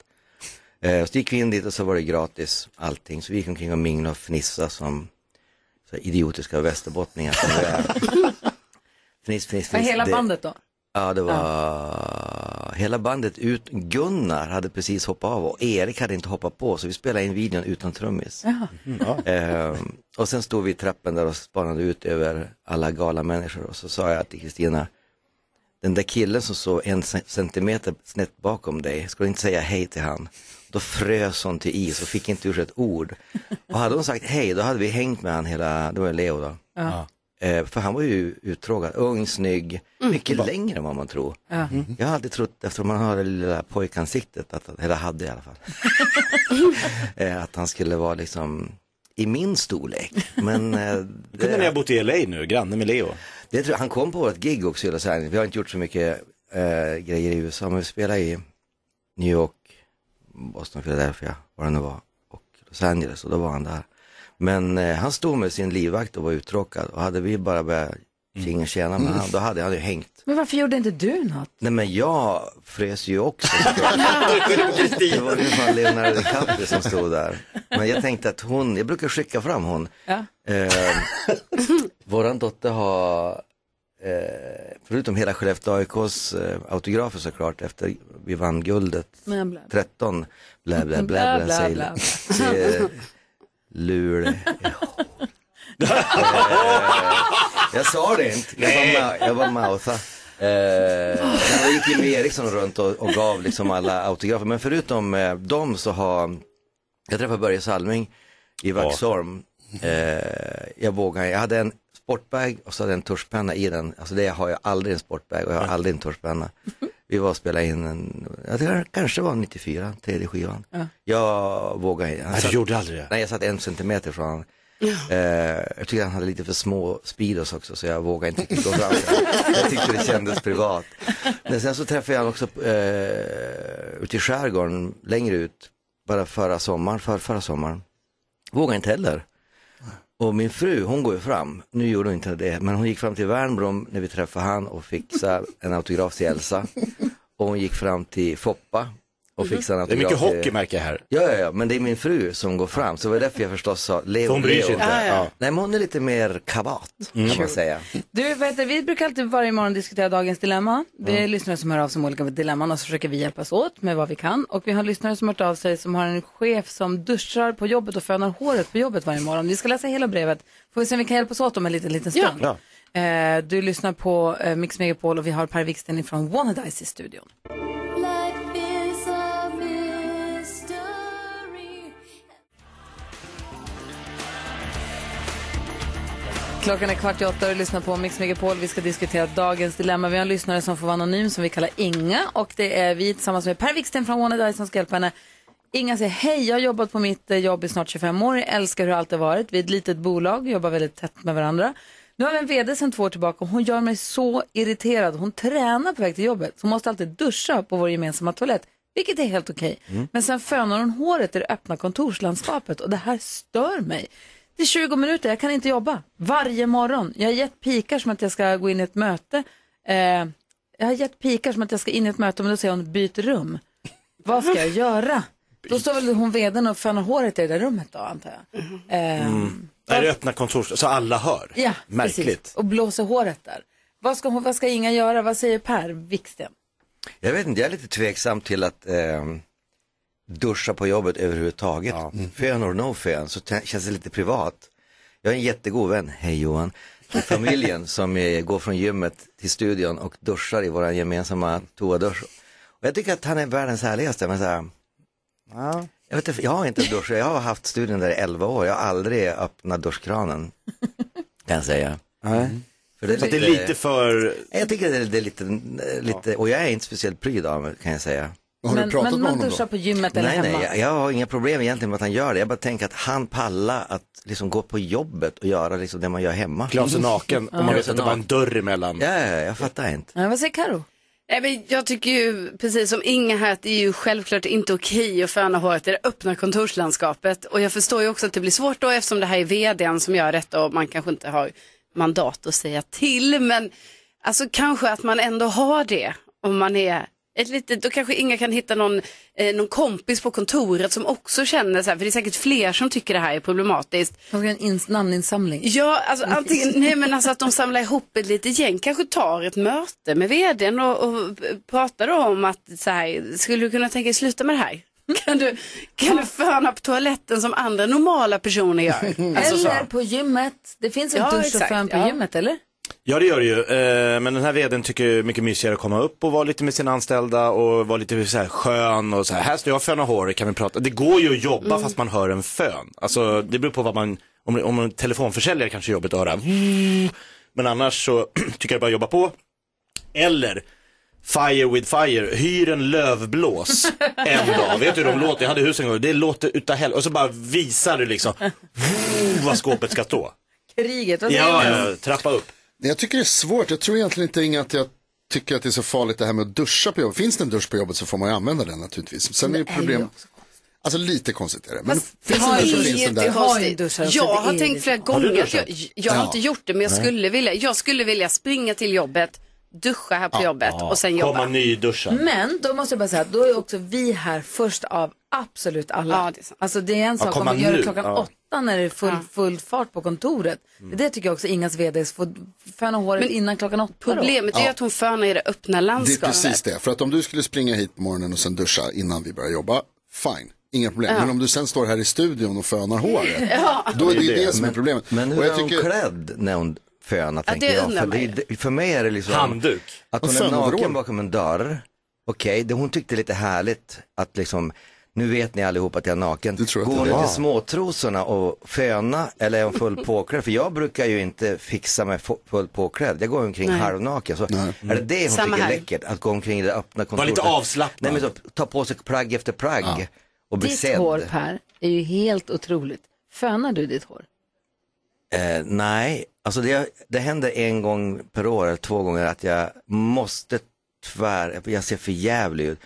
Eh, så gick vi in dit och så var det gratis allting, så vi gick omkring och minglade och fnissade som så idiotiska västerbottningar som vi är. Fniss, fniss, Var fniss. hela Det- bandet då? Ja, det var hela bandet ut. Gunnar hade precis hoppat av och Erik hade inte hoppat på så vi spelade in videon utan trummis. Ehm, och sen stod vi i trappen där och spanade ut över alla galna människor och så sa jag till Kristina, den där killen som stod en cen- centimeter snett bakom dig, ska du inte säga hej till han? Då frös hon till is och fick inte ur sig ett ord. Och hade hon sagt hej, då hade vi hängt med han hela, det var Leo då. Ja. Eh, för han var ju uttråkad, ung, snygg, mycket längre än vad man tror. Ja. Jag har alltid trott, eftersom man har det lilla pojkansiktet, att, eller hade i alla fall, eh, att han skulle vara liksom i min storlek. Men eh, Kunde ni ha bott i LA nu, granne med Leo? det tror jag, han kom på vårt gig också. Vi har inte gjort så mycket eh, grejer i USA, men vi spelade i New York, Boston, Philadelphia, vad det nu var, och Los Angeles och då var han där. Men eh, han stod med sin livvakt och var uttråkad och hade vi bara börjat tjinga tjäna med han, då hade han ju hängt. Men varför gjorde inte du något? Nej men jag frös ju också. det var ju fan Leonardo DiCaprio som stod där. Men jag tänkte att hon, jag brukar skicka fram hon. Ja. Eh, våran dotter har, eh, förutom hela Skellefteå AIKs eh, autografer såklart efter vi vann guldet Bla, bla. 13, blä blä blä blä, bla, säger bla. säger Lule. Jag sa det inte, jag var, ma- jag var moutha. Eh, jag gick Jimmy Eriksson runt och, och gav liksom alla autografer, men förutom eh, dem så har, jag träffade Börje Salming i Vaxholm. Eh, jag vågade, jag hade en sportbag och så hade jag en tuschpenna i den, alltså det har jag aldrig en sportbag och jag har aldrig en tuschpenna. Vi var och spelade in en, jag tror det kanske var 94, tredje skivan. Ja. Jag vågade inte. Nej, du gjorde aldrig det. Nej, jag satt en centimeter från honom. Eh, jag tyckte han hade lite för små speedos också så jag vågade inte gå fram. jag tyckte det kändes privat. Men sen så träffade jag honom också eh, ute i skärgården, längre ut, bara förra sommaren, för, förra sommaren. Vågade inte heller. Och min fru, hon går ju fram, nu gjorde hon inte det, men hon gick fram till Wernbloom när vi träffade han och fixade en autograf till Elsa. Och hon gick fram till Foppa och fixade en Det är mycket hockey märker jag här. Ja, ja, ja, men det är min fru som går fram, så det var därför jag förstås sa Leo, hon bryr sig inte. Ja, ja. Nej, men hon är lite mer kavat, kan man säga. Du, vet vi brukar alltid varje morgon diskutera dagens dilemma. Vi är lyssnare som hör av sig om olika dilemman och så försöker vi hjälpas åt med vad vi kan. Och vi har lyssnare som har hört av sig som har en chef som duschar på jobbet och fönar håret på jobbet varje morgon. Vi ska läsa hela brevet. Får vi se om vi kan hjälpas åt om en liten, liten stund. Ja. Eh, du lyssnar på eh, Mix Megapol och vi har Per Wiksten från Wannadice i studion. Klockan är kvart i åtta och lyssnar på Mix Megapol. Vi ska diskutera dagens dilemma. Vi har en lyssnare som får vara anonym som vi kallar Inga. Och det är vi tillsammans med Per Wiksten från Wannadice som ska hjälpa henne. Inga säger hej, jag har jobbat på mitt eh, jobb i snart 25 år. Jag älskar hur allt har varit. Vi är ett litet bolag, jobbar väldigt tätt med varandra. Nu har vi en vd sedan två år tillbaka och hon gör mig så irriterad. Hon tränar på väg till jobbet. Så hon måste alltid duscha på vår gemensamma toalett. Vilket är helt okej. Men sen fönar hon håret i det öppna kontorslandskapet och det här stör mig. Det är 20 minuter, jag kan inte jobba. Varje morgon. Jag har gett pikar som att jag ska gå in i ett möte. Eh, jag har gett pikar som att jag ska in i ett möte, men då säger hon byt rum. Vad ska jag göra? Då står väl hon veden och fönar håret i det där rummet då, antar jag. Eh, Det här är öppna kontor, så alla hör. Ja, Märkligt. precis. Och blåser håret där. Vad ska, hon, vad ska Inga göra? Vad säger Per Wiksten? Jag vet inte, jag är lite tveksam till att eh, duscha på jobbet överhuvudtaget. Fön or no fön, så känns det lite privat. Jag har en jättegod vän, hej Johan, i familjen som går från gymmet till studion och duschar i vår gemensamma toadusch. Och jag tycker att han är världens härligaste, men så här, jag, vet inte, jag har inte duschat, jag har haft studion där i 11 år, jag har aldrig öppnat duschkranen, kan jag säga. För Så att det är lite för... Jag tycker det är, det är lite, lite, och jag är inte speciellt pryd av mig kan jag säga. Men men man duschar på gymmet eller Nej, hemma? nej, jag, jag har inga problem egentligen med att han gör det. Jag bara tänker att han pallar att liksom gå på jobbet och göra liksom det man gör hemma. Klä av sig naken och man vet att det var en dörr emellan. Ja, ja, jag fattar inte. Ja, vad säger Karo? Nej, men jag tycker ju, precis som Inga här, att det är ju självklart inte okej att föna håret i det öppna kontorslandskapet. Och jag förstår ju också att det blir svårt då eftersom det här är vdn som gör detta och man kanske inte har mandat att säga till. Men alltså kanske att man ändå har det om man är ett litet, då kanske Inga kan hitta någon, eh, någon kompis på kontoret som också känner så här, för det är säkert fler som tycker det här är problematiskt. De en ins- namninsamling. Ja, alltså antingen, nej men alltså att de samlar ihop ett litet gäng, kanske tar ett möte med vdn och, och pratar om att så här, skulle du kunna tänka dig sluta med det här? Kan du, kan du föna på toaletten som andra normala personer gör? Alltså så. eller på gymmet. Det finns en Ja, dusch och exakt, fön på ja. gymmet, eller? Ja det gör det ju, eh, men den här vdn tycker det är mycket mysigare att komma upp och vara lite med sina anställda och vara lite så här skön och så här, här står jag och fönar hår, kan vi prata. Det går ju att jobba Mm. fast man hör en fön. Alltså det beror på vad man, om, om en telefonförsäljare kanske är jobbigt att höra. Men annars så tycker jag bara jobba på. Eller Fire with fire, hyr en lövblås en dag. Vet du hur de låter? Jag hade hus en gång, det låter utav helvete. Och så bara visar du liksom vad skåpet ska stå. Kriget, vad säger Ja, du? ja, trappa upp. Jag tycker det är svårt. Jag tror egentligen inte Inga att jag tycker att det är så farligt det här med att duscha på jobbet. Finns det en dusch på jobbet så får man ju använda den naturligtvis. Sen är det Det är ju problem. Alltså lite konstigt är det. Men Fast finns det det finns den där. jättekonstigt. Jag har tänkt flera Har gånger jag, jag har Ja. inte gjort det men jag skulle vilja, jag skulle vilja springa till jobbet, duscha här på jobbet och sen jobba. Komma nyduschad. Men då måste jag bara säga att då är också vi här först av absolut alla. Ja, det är sant. Alltså det är en sak om man gör det klockan Ja. åtta när det är full, full fart på kontoret. Det tycker jag också Ingas vd får föna håret Men innan klockan åtta. då. Problemet är ju Ja. att hon fönar i det öppna Det är landskapet. precis det. För att om du skulle springa hit på morgonen och sen duscha innan vi börjar jobba, fine. Inga problem. Ja. Men om du sen står här i studion och fönar håret, Ja. då är det ju Det är som är problemet. Men hur Och är hon tycker- klädd när hon fönar Ja, tänker det jag? För, det, för mig är det liksom Handduk. att Och hon är naken bakom en dörr. Okej, det hon tyckte lite härligt att liksom nu vet ni allihop att jag är naken. Går hon ut i småtrosorna och föna eller är hon full påklädd? För jag brukar ju inte fixa mig fu- full påklädd. Jag går omkring Nej. halvnaken. Så är det det hon Samma tycker är läckert? Att gå omkring i det öppna Var kontoret? lite avslappnad. Nej men så, ta på sig plagg efter plagg och bli Ditt sedd. hår Per är ju helt otroligt. Fönar du ditt hår? Eh, nej, alltså det, det händer en gång per år eller två gånger att jag måste tvär, jag ser för jävlig ut.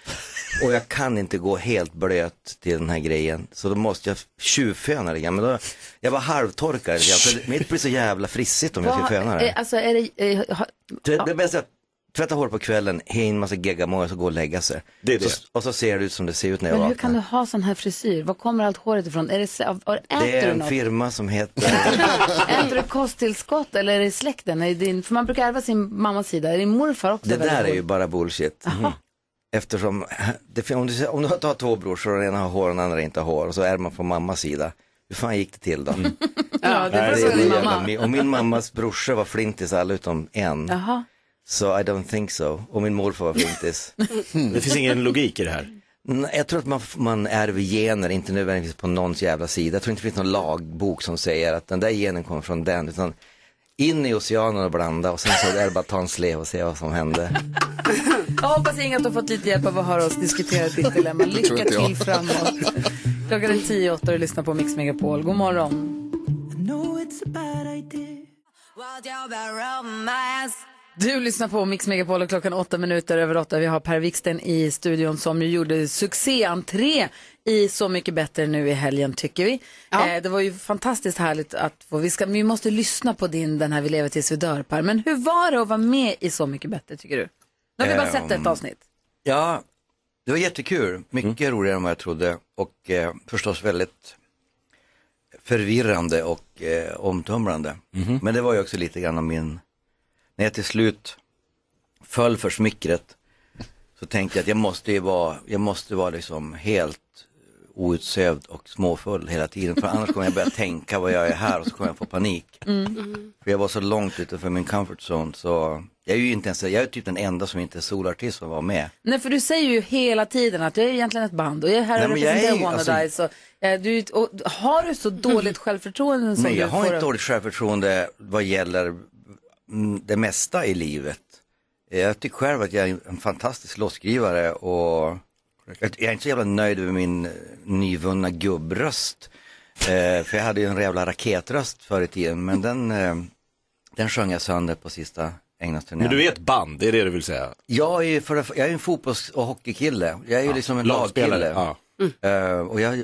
Och jag kan inte gå helt blöt till den här grejen. Så då måste jag tjuvföna lite. Men då, jag var halvtorkad för mitt blir så jävla frissigt om jag ska föna eh, det. Alltså är det... eh, ha- Det, det bästa är att tvätta hår på kvällen, ha in massa geggamoja och gå och lägga sig. Det är det. Så, och så ser det ut som det ser ut när jag Men hur vaknar. kan du ha sån här frisyr? Var kommer allt håret ifrån? Är det, av- av- äter Det är du en något? firma som heter Äter du kosttillskott eller är det släkten? Är det din, för man brukar ärva sin mammas sida. Är din morfar också Det där är ju bara bullshit. Mhm. Eftersom, det, om, du, om du har två brorsor och den ena har hår och den andra inte har hår och så är man på mammas sida. Hur fan gick det till då? Ja, det Nej, var det så jävla mamma. Och min mammas brorsor var flintis alla utom en. Jaha. Så I don't think so. Och min morfar var flintis. Det finns ingen logik i det här. Nej, Jag tror att man, man ärver gener, inte nödvändigtvis på någons jävla sida. Jag tror inte det finns någon lagbok som säger att den där genen kommer från den. Utan in i oceanen och blanda och sen så är det bara att ta en slev och se vad som hände. Jag hoppas Inga att du har fått lite hjälp av att höra oss diskutera ditt dilemma. tror Lycka inte jag. till framåt. Klockan är tio åtta och du lyssnar på Mix Megapol. God morgon. know it's a bad idea. Du lyssnar på Mix Megapol och klockan åtta minuter över åtta. Vi har Per Wiksten i studion som ju gjorde succéentré i Så mycket bättre nu i helgen tycker vi. Eh, det var ju fantastiskt härligt att få, vi, ska, vi måste lyssna på din den här Vi lever tills vi dör Per. Men hur var det att vara med i Så mycket bättre tycker du? Nu har vi bara sett ett Ehm, avsnitt. Ja, det var jättekul. Mycket roligare än vad jag trodde och eh, förstås väldigt förvirrande och eh, omtumlande. Men det var ju också lite grann av min, när jag till slut föll för smickret så tänkte jag att jag måste ju vara, jag måste vara liksom helt outsövd och småfull hela tiden för annars kommer jag börja tänka vad jag är här och så kommer jag få panik. För jag var så långt utanför min comfort zone så jag är ju inte ens, jag är typ den enda som inte är solartist som var med. Nej, för du säger ju hela tiden att jag är egentligen ett band och jag är här och Nej, är representerar Wanna alltså- Dice. Och, eh, du, och har du så dåligt självförtroende som Nej, jag har inte dåligt självförtroende vad gäller mm, det mesta i livet. Jag tycker själv att jag är en fantastisk låtskrivare och jag är inte så jävla nöjd med min eh, nyvunna gubbröst. Eh, för jag hade ju en jävla raketröst förr i tiden, men den, eh, den sjöng jag sönder på sista Englandsturnén. Men du är ett band, det är det du vill säga? Jag är ju för, jag är en fotbolls och hockeykille. Jag är ju liksom en lagspelare, lagkille. ja. Eh, och jag eh,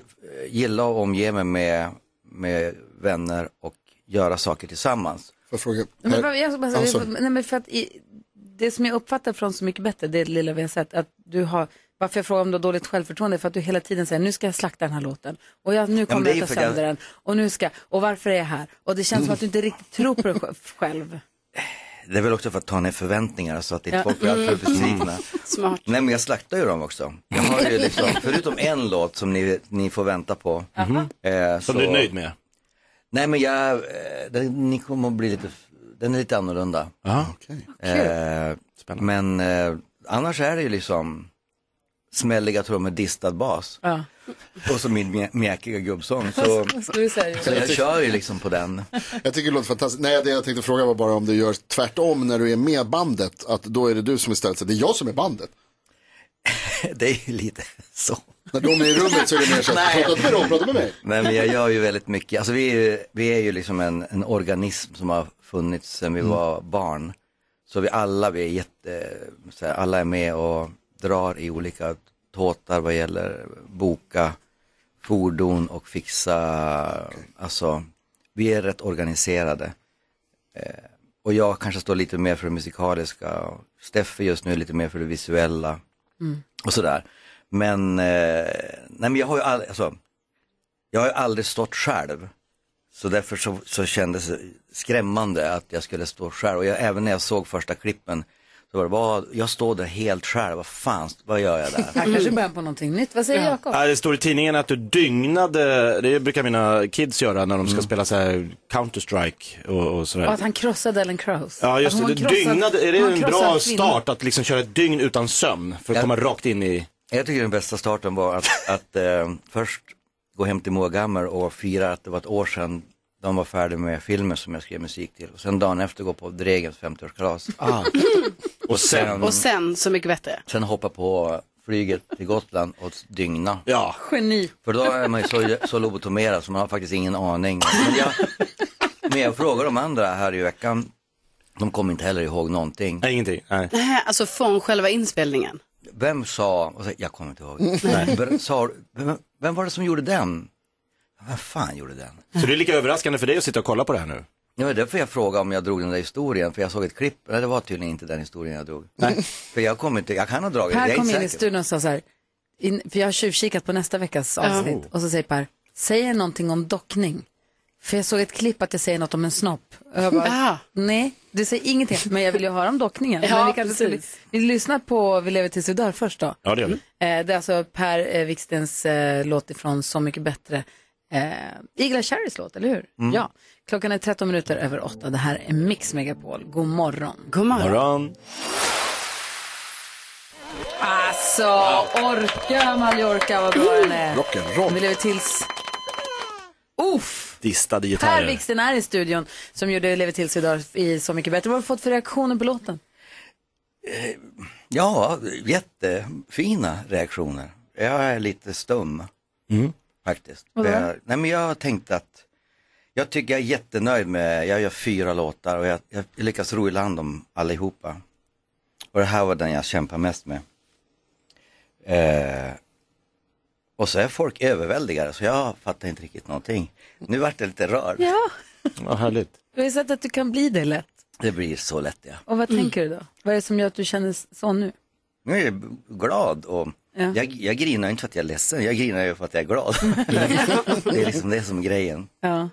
gillar att omge mig med, med vänner och göra saker tillsammans. Får jag fråga? Men, vad- jag ska bara säga, Alltså, nej, men för att i, det som jag uppfattar från Så mycket bättre, det lilla vi har sett, att du har, varför jag frågar om du har dåligt självförtroende, är för att du hela tiden säger nu ska jag slakta den här låten och jag, nu kommer det är jag ju ta för att sönder den och nu ska, och varför är jag här? Och det känns som att du inte riktigt tror på dig sj- själv. Det är väl också för att ta ner förväntningar så att inte Ja. folk blir alltför besvikna. Smart. Nej men jag slaktar ju dem också. Jag har ju liksom, förutom en låt som ni, ni får vänta på. eh, Som så- du är nöjd med? Nej men jag, eh, den, ni kommer att bli lite, den är lite annorlunda. Ja. Eh, men eh, annars är det ju liksom smälliga trummor, distad bas. Ja. Och så min mjä- mjäkiga gubbsång. Så, du så jag kör ju liksom på den. Jag tycker det låter fantastiskt. Nej, det jag tänkte fråga var bara om du gör tvärtom när du är med bandet. Att då är det du som istället säger, det är jag som är bandet. Det är ju lite så. När de är i rummet så är det mer så att, prata med dem, prata med mig. Nej men jag gör ju väldigt mycket, alltså vi är ju, vi är ju liksom en, en organism som har funnits sedan vi var barn. Så vi alla, vi är jätte, så här, alla är med och drar i olika tåtar vad gäller boka fordon och fixa, alltså vi är rätt organiserade. Eh, och jag kanske står lite mer för det musikaliska. Steffe just nu lite mer för det visuella Mm. och sådär. Men, eh, nej men jag har ju aldrig, alltså, jag har ju aldrig stått själv. Så därför så, så kändes det skrämmande att jag skulle stå själv. Och jag, även när jag såg första klippen, så var det, vad, jag står där helt själv, vad fan, vad gör jag där? Det här kanske är början på någonting nytt. Vad säger Jakob? Ja, det står i tidningen att du dygnade, det brukar mina kids göra när de ska spela så här Counter-Strike och, och Och sådär. att han krossade Ellen Krause. Ja, just det. krossade- Dygnade, är det en bra kvinnor. start att liksom köra ett dygn utan sömn för att Ja. komma rakt in i... Jag tycker den bästa starten var att, att eh, först gå hem till Moa Gammer och fira att det var ett år sedan de var färdiga med filmen som jag skrev musik till. Och sen dagen efter gå på Dregens 50-årskalas. Ah. och sen, Och sen Så mycket bättre. sen hoppa på flyget till Gotland och dygna. Ja. Geni. För då är man ju så, så lobotomerad så man har faktiskt ingen aning. Men jag, men jag frågar de andra här i veckan, de kommer inte heller ihåg någonting. Nej, ingenting. Nej. Nej, alltså från själva inspelningen. Vem sa, och så, jag kommer inte ihåg, Nej. Sa, vem, vem var det som gjorde den? Vem fan gjorde den? Så det är lika överraskande för dig att sitta och kolla på det här nu? Det var därför jag frågade om jag drog den där historien, för jag såg ett klipp, nej det var tydligen inte den historien jag drog. Nej. För jag kommer inte, jag kan ha dragit den, jag Per är kom inte in i säker. studion och sa så här, in, för jag har tjuvkikat på nästa veckas avsnitt. Och så säger Per, säger någonting om dockning. För jag såg ett klipp att jag säger något om en snopp. Och jag bara, Ah. nej, du säger ingenting. Men jag vill ju höra om dockningen. Ja, men vi, skulle, precis. vi lyssnar på Vi lever tills vi dör först då. Ja, det gör vi. Eh, det är alltså Per eh, Wikstens eh, låt ifrån Så mycket bättre. Eh, Igla Cherrys låt, eller hur? Mm. Ja. Klockan är 13 minuter över 8. Det här är Mix Megapol. God morgon. God morgon. Morgon. Alltså, orka Mallorca vad bra den är. Rock'n'roll. Vi lever tills... Uff! Distade Per gitarrer. Wiksten är i studion som gjorde Lever tills idag i Så mycket bättre. Vad har du fått för reaktioner på låten? Ja, jättefina reaktioner. Jag är lite stum, Mm. Faktiskt. Jag, nej men jag har tänkt att, jag tycker jag är jättenöjd med, jag gör fyra låtar och jag, jag lyckas ro i land dem allihopa. Och det här var den jag kämpar mest med. Eh, och så är folk överväldigade så jag fattar inte riktigt någonting. Nu vart jag lite rörd. Ja, Vad härligt. du har ju sett att du kan bli det lätt. Det blir så lätt ja. Och vad tänker du då? Vad är det som gör att du känner så nu? Nu är jag glad och Ja. jag, jag grinar inte för att jag är ledsen, jag grinar ju för att jag är glad. det är liksom det som är grejen. Ja.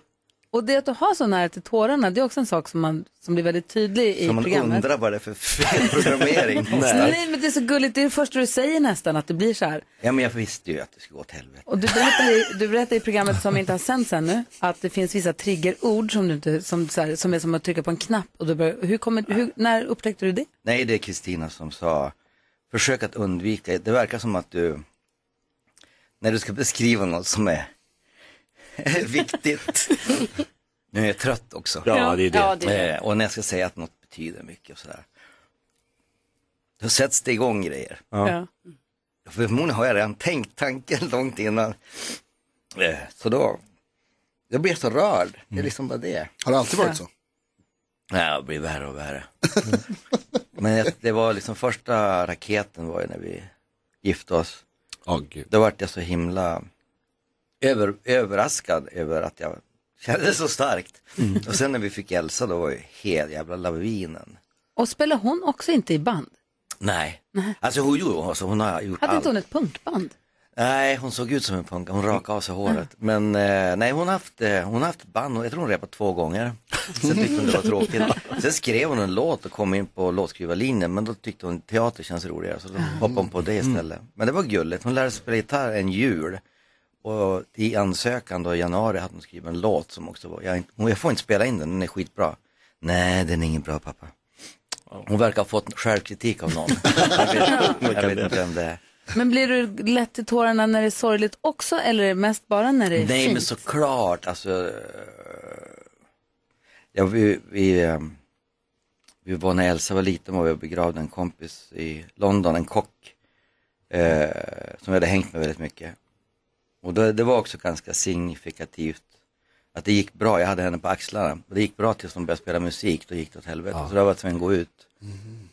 Och det att du har så nära till tårarna, det är också en sak som, man, som blir väldigt tydlig i Så man programmet. undrar vad det är för fel programmering. Nej. men det är så gulligt, det är det första du säger nästan, att det blir så här. Ja men jag visste ju att det skulle gå åt helvete. Och du berättar, i, du berättar i programmet som inte har sänts ännu att det finns vissa triggerord som, du inte, som, här, som är som att trycka på en knapp. Och du börjar, hur kommer, hur, när upptäckte du det? Nej det är Kristina som sa, försök att undvika, det verkar som att du, när du ska beskriva något som är viktigt, nu är jag trött också. Ja, det är det. Ja, det är det. Eh, Och när jag ska säga att något betyder mycket och sådär. Då sätts det igång grejer. Ja. Förmodligen har jag redan tänkt tanken långt innan. Eh, Så då, jag blir så rörd. Det är liksom bara det. Har det alltid varit så? Nej, det blir värre och värre. Men det var liksom första raketen var ju när vi gifte oss. Gud. Då vart jag så himla över, överraskad över att jag kände så starkt. Och sen när vi fick Elsa då var ju helt jävla lavinen. Och spelar hon också inte i band? Nej, alltså hon, jo, alltså, hon har gjort Hade allt. inte hon ett punkband? Nej, hon såg ut som en punk. Hon rakade av sig håret. Men eh, nej, hon har haft, eh, hon har haft band. Jag tror hon repat två gånger. Sen tyckte hon det var tråkigt. Sen skrev hon en låt och kom in på låtskrivarlinjen. Men då tyckte hon teater känns roligare. Så då hoppade hon på det istället. Men det var gulligt. Hon lärde sig spela gitarr en jul. Och i ansökan då i januari hade hon skrivit en låt som också var, jag, jag får inte spela in den, den är skitbra. Nej, den är ingen bra pappa. Hon verkar ha fått självkritik av någon. jag vet, jag vet inte vem det är. Men blir du lätt till tårarna när det är sorgligt också eller är det mest bara när det är Nej fint? men såklart, alltså. eh, Ja, vi, vi, eh, vi var när Elsa var liten var vi och begravde en kompis i London, en kock. Eh, som vi hade hängt med väldigt mycket. Och det, det var också ganska signifikativt att det gick bra, jag hade henne på axlarna. Och det gick bra tills de började spela musik, då gick det åt helvete. Så då var jag tvungen att gå ut.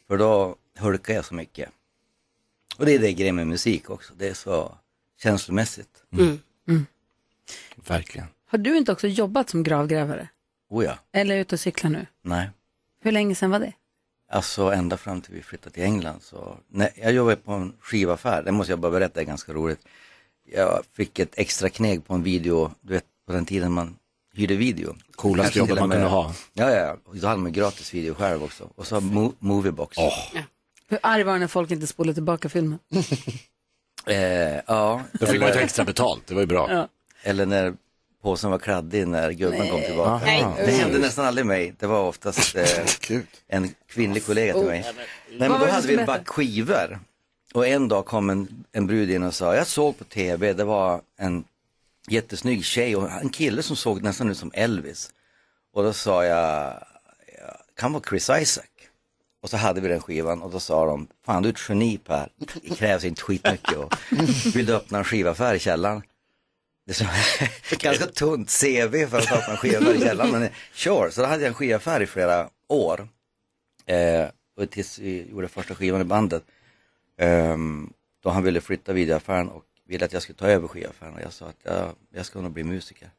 För då hulkade jag så mycket. Och det är det grejen med musik också, det är så känslomässigt. Mm. Verkligen. Har du inte också jobbat som gravgrävare? Oh ja, Eller är ute och cyklar nu? nej. Hur länge sedan var det? Alltså ända fram till vi flyttade till England så, nej, jag jobbade på en skivaffär, det måste jag bara berätta, det är ganska roligt. Jag fick ett extra kneg på en video, du vet på den tiden man hyrde video. Coolaste jobbet man kunde ha. Ja, ja, ja. Då hade man gratis video själv också. Och så mo- Moviebox. Hur arg var när folk inte spolade tillbaka filmen? Eh, ja. Då fick man ju extra betalt, det var ju bra. Ja. Eller när påsen var kladdig när gubben kom tillbaka. Nej. Det hände nästan aldrig mig. Det var oftast eh, en kvinnlig kollega till mig. Nej, men då hade vi en back skivor. Och en dag kom en, en brud in och sa, jag såg på tv, det var en jättesnygg tjej och en kille som såg nästan ut som Elvis. Och då sa jag, "Ja, kan vara Chris Isaac. Och så hade vi den skivan och då sa de, fan du är ett geni Per, det krävs inte skitmycket. Och vill du öppna en skivaffär i källaren? Det är så, ganska tunt CV för att öppna en skivaffär i källaren, men eh, sure. Så då hade jag en skivaffär i flera år. Eh, och tills vi gjorde första skivan i bandet. Eh, då han ville flytta videoaffären och ville att jag skulle ta över skivaffären och jag sa att jag, jag ska nog bli musiker.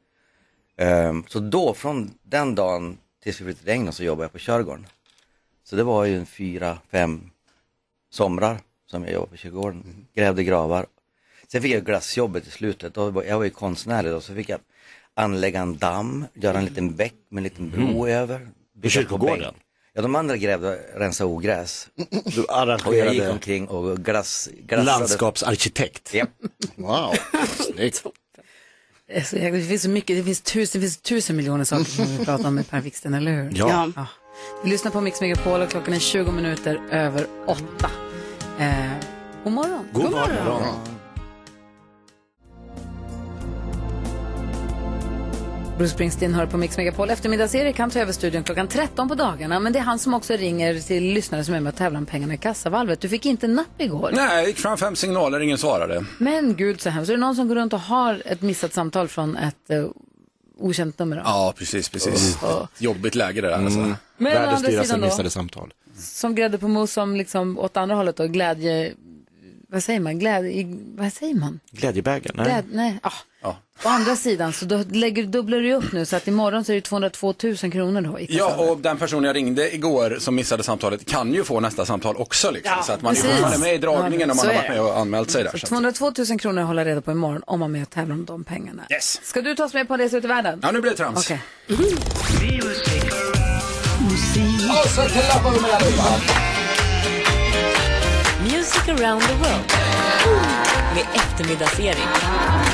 Eh, så då, från den dagen tills vi flyttade till England så jobbade jag på Körgården. Så det var ju en fyra, fem somrar som jag jobbade på kyrkogården, grävde gravar. Sen fick jag glassjobbet i slutet, då var, jag var ju konstnärlig då, så fick jag anlägga en damm, göra en liten bäck med en liten bro Mm. över. På kyrkogården? Ja, de andra grävde, rensade ogräs. Du Och jag gick arrangerade omkring och glass, glassade. landskapsarkitekt. Japp. Wow, snyggt. Det, finns så mycket, det finns tusen, det finns tusen miljoner saker som vi vill prata om med Per Wiksten, eller hur? Ja. Vi lyssnar på Mix Megapol och klockan är 20 minuter över åtta. Eh, god morgon. God morgon. Bruce Springsteen hör på Mix Megapol. Eftermiddags-Erik han tar över studion klockan 13 på dagarna. Men det är han som också ringer till lyssnare som är med och tävlar om pengarna i kassavalvet. Du fick inte napp igår. Nej, gick fram fem signaler, ingen svarade. Men gud så hemskt. Är det någon som går runt och har ett missat samtal från ett eh, okänt nummer? Då? Ja, precis, precis. Oh. Jobbigt läge det där. Alltså. Mm. Men å Världens andra dyraste sidan då? missade samtal. Som grädde på mos som liksom åt andra hållet och glädje... Vad säger man? Glädje... Vad säger man? Glädjebägaren? Nej. Gläd... Nej. Ah. Ja. Å andra sidan så då lägger, dubblar du upp nu så att imorgon så är det 202 000 kronor då Ja, och den personen jag ringde igår som missade samtalet kan ju få nästa samtal också. Liksom. Ja, så att man är precis. fortfarande med i dragningen Ja, om man har är varit med och anmält sig där. Så Så att- 202 000 kronor att hålla reda på imorgon om man är med och tävlar om de pengarna. Yes. Ska du ta oss med på en resa ut i världen? Ja, nu blir det trams. Okej. Och så klappar vi med allihopa. Around the world. Med eftermiddagsserie.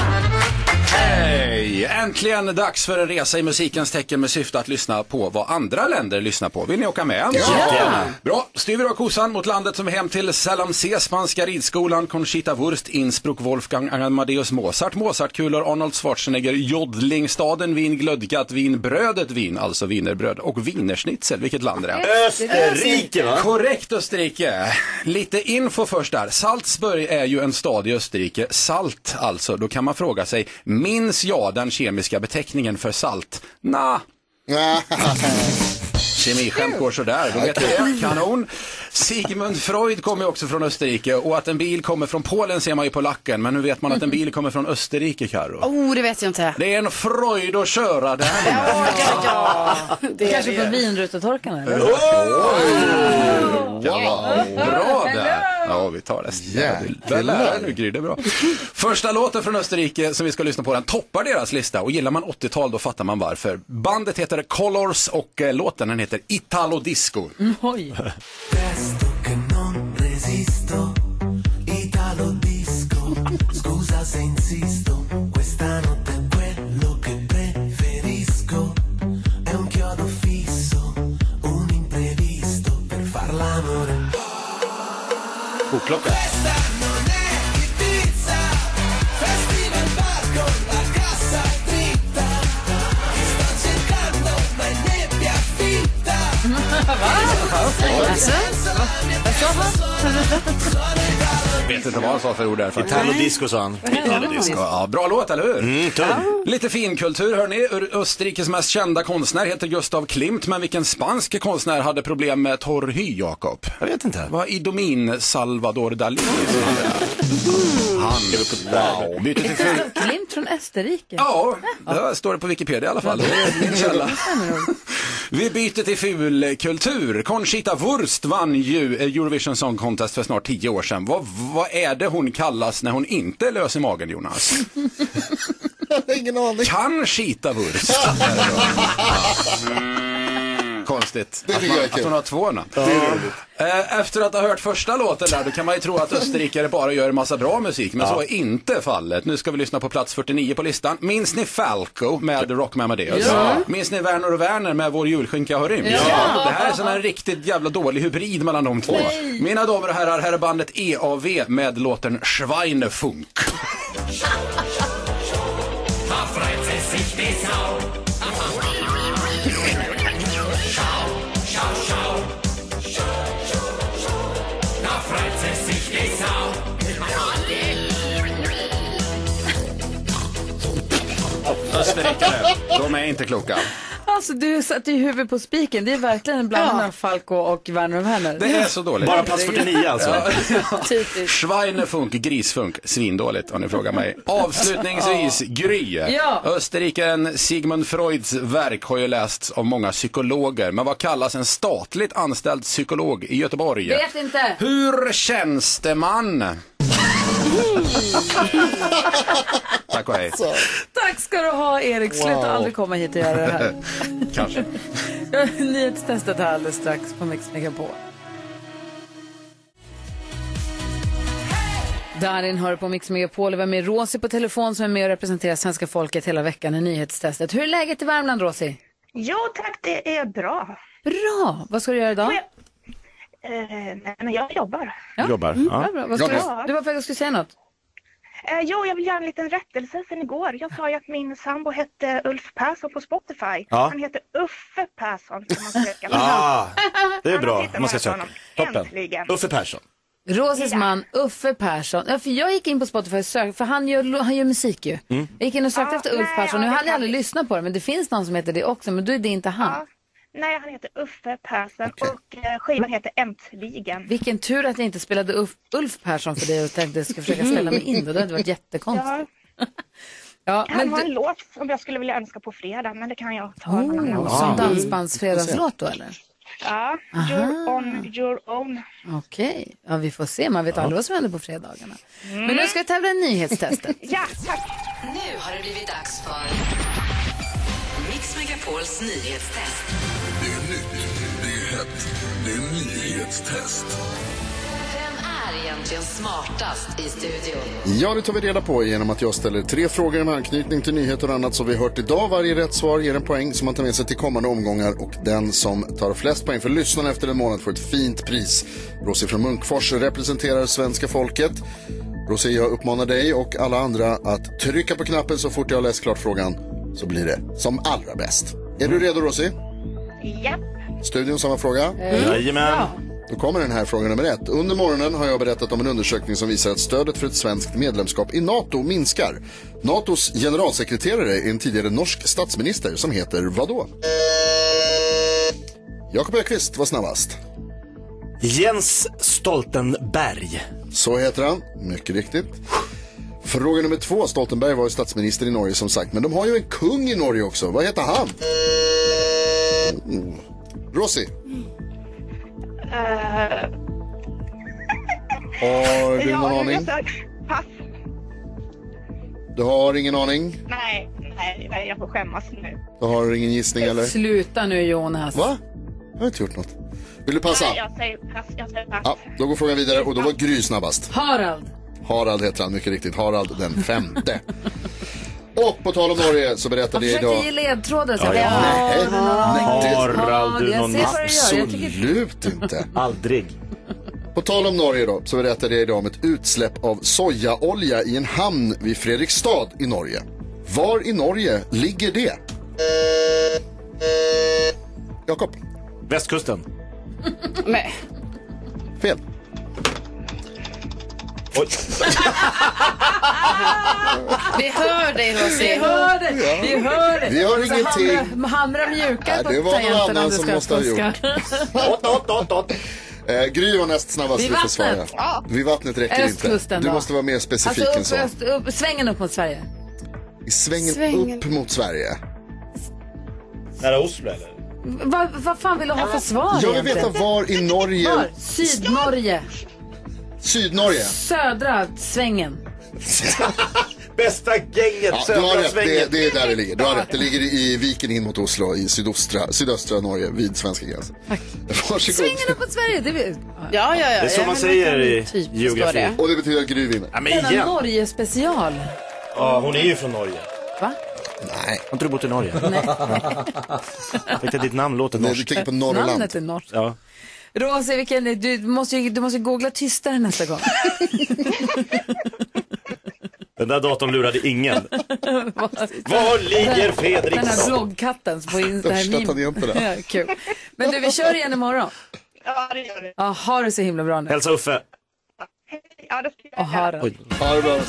Hej! Äntligen dags för en resa i musikens tecken med syfte att lyssna på vad andra länder lyssnar på. Vill ni åka med? Ja! Bra, styr vi då kosan mot landet som är hem till Salamsé, Spanska ridskolan, Conchita Wurst, Innsbruck, Wolfgang Amadeus Mozart, Mozartkulor, Arnold Schwarzenegger, Jodlingstaden, Wien, Glödgat, Wien, Brödet Wien, alltså wienerbröd och wienerschnitzel. Vilket land är det? Österrike va? Korrekt Österrike. Lite info först där. Salzburg är ju en stad i Österrike. Salt alltså. Då kan man fråga sig, minns jag den kemiska beteckningen för salt? Nah. Kemiskämt går sådär, då vet du det. Kanon. Sigmund Freud kommer också från Österrike och att en bil kommer från Polen ser man ju på lacken. Men nu vet man att en bil kommer från Österrike, Karo. Oh, det vet jag inte. Det är en Freud att köra den. Ja, ja. Det är Kanske det. på vinrutetorkarna? eller? Ja, bra där. Ja, vi tar det. Jäklar. Där lär nu Gry, det är bra. Första låten från Österrike som vi ska lyssna på, den toppar deras lista och gillar man 80-tal då fattar man varför. Bandet heter Colors och eh, låten den heter Italo Disco. Oj. Non resisto, Italo disco, scusa se insisto, questa notte Kokklocka. Questa Alltså, han? Vet inte vad han sa för ord där. faktiskt. Italo-disco sa han. Italo-disco. Ja, bra låt, eller hur? Mm, tung. Lite finkultur hörni. Österrikes mest kända konstnär heter Gustav Klimt, men vilken spansk konstnär hade problem med torr hy, Jakob? Jag vet inte. Vad Idomin Salvador Dalí? Han. Wow. Byter till ful... Gustav Klimt från Österrike. Ja, det står det på Wikipedia i alla fall. Det är min källa. Vi byter till fulkultur. Conchita Wurst vann ju Eurovision Song Contest för snart tio år sedan. Vad, vad är det hon kallas när hon inte är lös i magen, Jonas? Ingen aning. Conchita Wurst. Konstigt. Det att, man, att hon har två namn. Eh, Efter att ha hört första låten där, då kan man ju tro att österrikare bara gör en massa bra musik, men så är inte fallet. Nu ska vi lyssna på plats 49 på listan. Minns ni Falco med Rock med Amadeus? Ja. Minns ni Werner och Werner med Vår julskinka har rymt? Ja. Det här är sån här riktigt jävla dålig hybrid mellan de två. Nej. Mina damer och herrar, här är bandet EAV med låten Schweinefunk. de är inte kloka. Alltså du satte ju huvudet på spiken. Det är verkligen en blandning mellan Falco och Werner och Werner. Det är så dåligt. Bara plats 49 alltså. Ja. Typiskt. Schweinefunk, grisfunk, svindåligt om ni frågar mig. Avslutningsvis, Gry. Ja. Österrikaren Sigmund Freuds verk har ju lästs av många psykologer. Men vad kallas en statligt anställd psykolog i Göteborg? Vet inte. Hur känns det man? Tack och hej. Tack ska du ha Erik. Sluta Wow. aldrig komma hit och göra det här. Kanske. Nyhetstestet här alldeles strax på Mix Megapol. Darin hör på Mix Megapol. Vi har med Rosie på telefon som är med och representerar svenska folket hela veckan i nyhetstestet. Hur är läget i Värmland, Rosie? Jo tack, det är bra. Bra! Vad ska du göra idag? Eh, nej, men jag jobbar. Ja. Jobbar. Mm, Ja. bra. Vad ska Ja. du, du var väg att skulle säga något. Eh, jo, jag vill göra en liten rättelse sen igår. Jag sa ju att min sambo hette Ulf Persson på Spotify. Ja. Han heter Uffe Persson. Kan man söka. Ah, det är bra om man ska söka. Toppen. Äntligen. Uffe Persson. Rosies man Uffe Persson. Ja, för jag gick in på Spotify och sökte, för han gör, han gör musik ju. Mm. Jag gick in och sökte Ja, efter Ulf nej, Persson. Nu ja, det hade jag kan aldrig lyssnat på det, men det finns någon som heter det också, men då är det inte han. Ja. Nej, han heter Uffe Persson och eh, skivan heter Äntligen. Vilken tur att jag inte spelade Ulf, Ulf Persson för dig och tänkte att jag ska försöka ställa mig in. Det hade varit jättekonstigt. Ja, Ja, kan men ha du, en låt som jag skulle vilja önska på fredag, men det kan jag ta oh, en annan som dansbandsfredagslåt då eller? Ja, Aha. You're on your own. Okej, ja, vi får se. Man vet aldrig vad som händer på fredagarna. Men nu ska vi tävla i nyhetstestet. Ja, tack. Nu har det blivit dags för Mix Megapols nyhetstest. Det är nytt, det är nyhetstest. Vem är egentligen smartast i studion? Ja, det tar vi reda på genom att jag ställer tre frågor med anknytning till nyheter och annat som vi hört idag. Varje rätt svar ger en poäng som man tar med sig till kommande omgångar och den som tar flest poäng för lyssnarna efter en månad får ett fint pris. Rosie från Munkfors representerar svenska folket. Rosie, jag uppmanar dig och alla andra att trycka på knappen så fort jag har läst klart frågan så blir det som allra bäst. Är du redo Rosie? Ja. Studion samma fråga? Jajamän. Då kommer den här fråga nummer ett. Under morgonen har jag berättat om en undersökning som visar att stödet för ett svenskt medlemskap i NATO minskar. NATOs generalsekreterare är en tidigare norsk statsminister som heter vadå? Jakob Öqvist var snabbast. Jens Stoltenberg. Så heter han, mycket riktigt. Fråga nummer två. Stoltenberg var ju statsminister i Norge som sagt. Men de har ju en kung i Norge också. Vad heter han? Rosie. Eh, Har du ja, någon aning? Pass. Du har ingen aning? Nej, nej, nej, jag får skämmas nu. Du har ingen gissning eller? Sluta nu Jonas. Va? Jag har inte gjort något. Vill du passa? Nej, jag säger pass. Jag säger pass. Ja, då går frågan vidare och då var Gry snabbast. Harald. Harald heter han, mycket riktigt. Harald den femte. Och på tal om Norge så Jag berättade jag försökte idag... ge ledtrådar. Så Ja, jag nej, Harald, du någon. Absolut inte. Aldrig. På tal om Norge då, så berättade jag idag om ett utsläpp av sojaolja i en hamn vid Fredrikstad i Norge. Var i Norge ligger det? Jakob, Västkusten. Nej. fel. Oj. Vi hör dig Rosie. Vi hör det, vi hör det. Vi hör Och så ingenting. Hamra, hamra mjukare Nej, på det var någon tangenterna annan som måste ha fuska. Eh, Gry var näst snabbast, svara. vattnet. Ja. Vid vattnet räcker Östkusten inte. Du måste vara mer specifik alltså, än så. upp, öst, upp, svängen upp mot Sverige. I svängen, Svängen. upp mot Sverige. Nära Oslo eller? Vad vad fan vill du ha för svar Jag vill egentligen? veta var i Norge, Var? Sydnorge. Sydnorge. Södra svängen. Bästa gänget, Ja, du har södra rätt, svängen. det, det är där det ligger. Du har rätt. Det ligger i viken in mot Oslo i sydostra, sydöstra Norge vid svenska gränsen. Varsågod. Svängen upp mot Sverige. Det vill... Ja, ja, ja. Det är så ja, man säger i typ geografi. det. Och det betyder att Gry vinner. Ja, Denna. Norge-special. Ja, hon är ju från Norge. Va? Nej. Har inte du bott i Norge? Nej. Jag tänkte att ditt namn låter Nej, du norskt. tänker på Norrland. Namnet är norskt. Ja. Rosie, vilken, du, måste ju, du måste googla tystare nästa gång. Den där datorn lurade ingen. Var ligger Den här bloggkatten på Insta. det här Största meme. tangenterna. Ja, kul. Men du, vi kör igen imorgon. Ja, det gör vi. Ja, ha det så himla bra nu. Hälsa Uffe. Ja, det ska jag Och ha det. Oj. Ha det bra.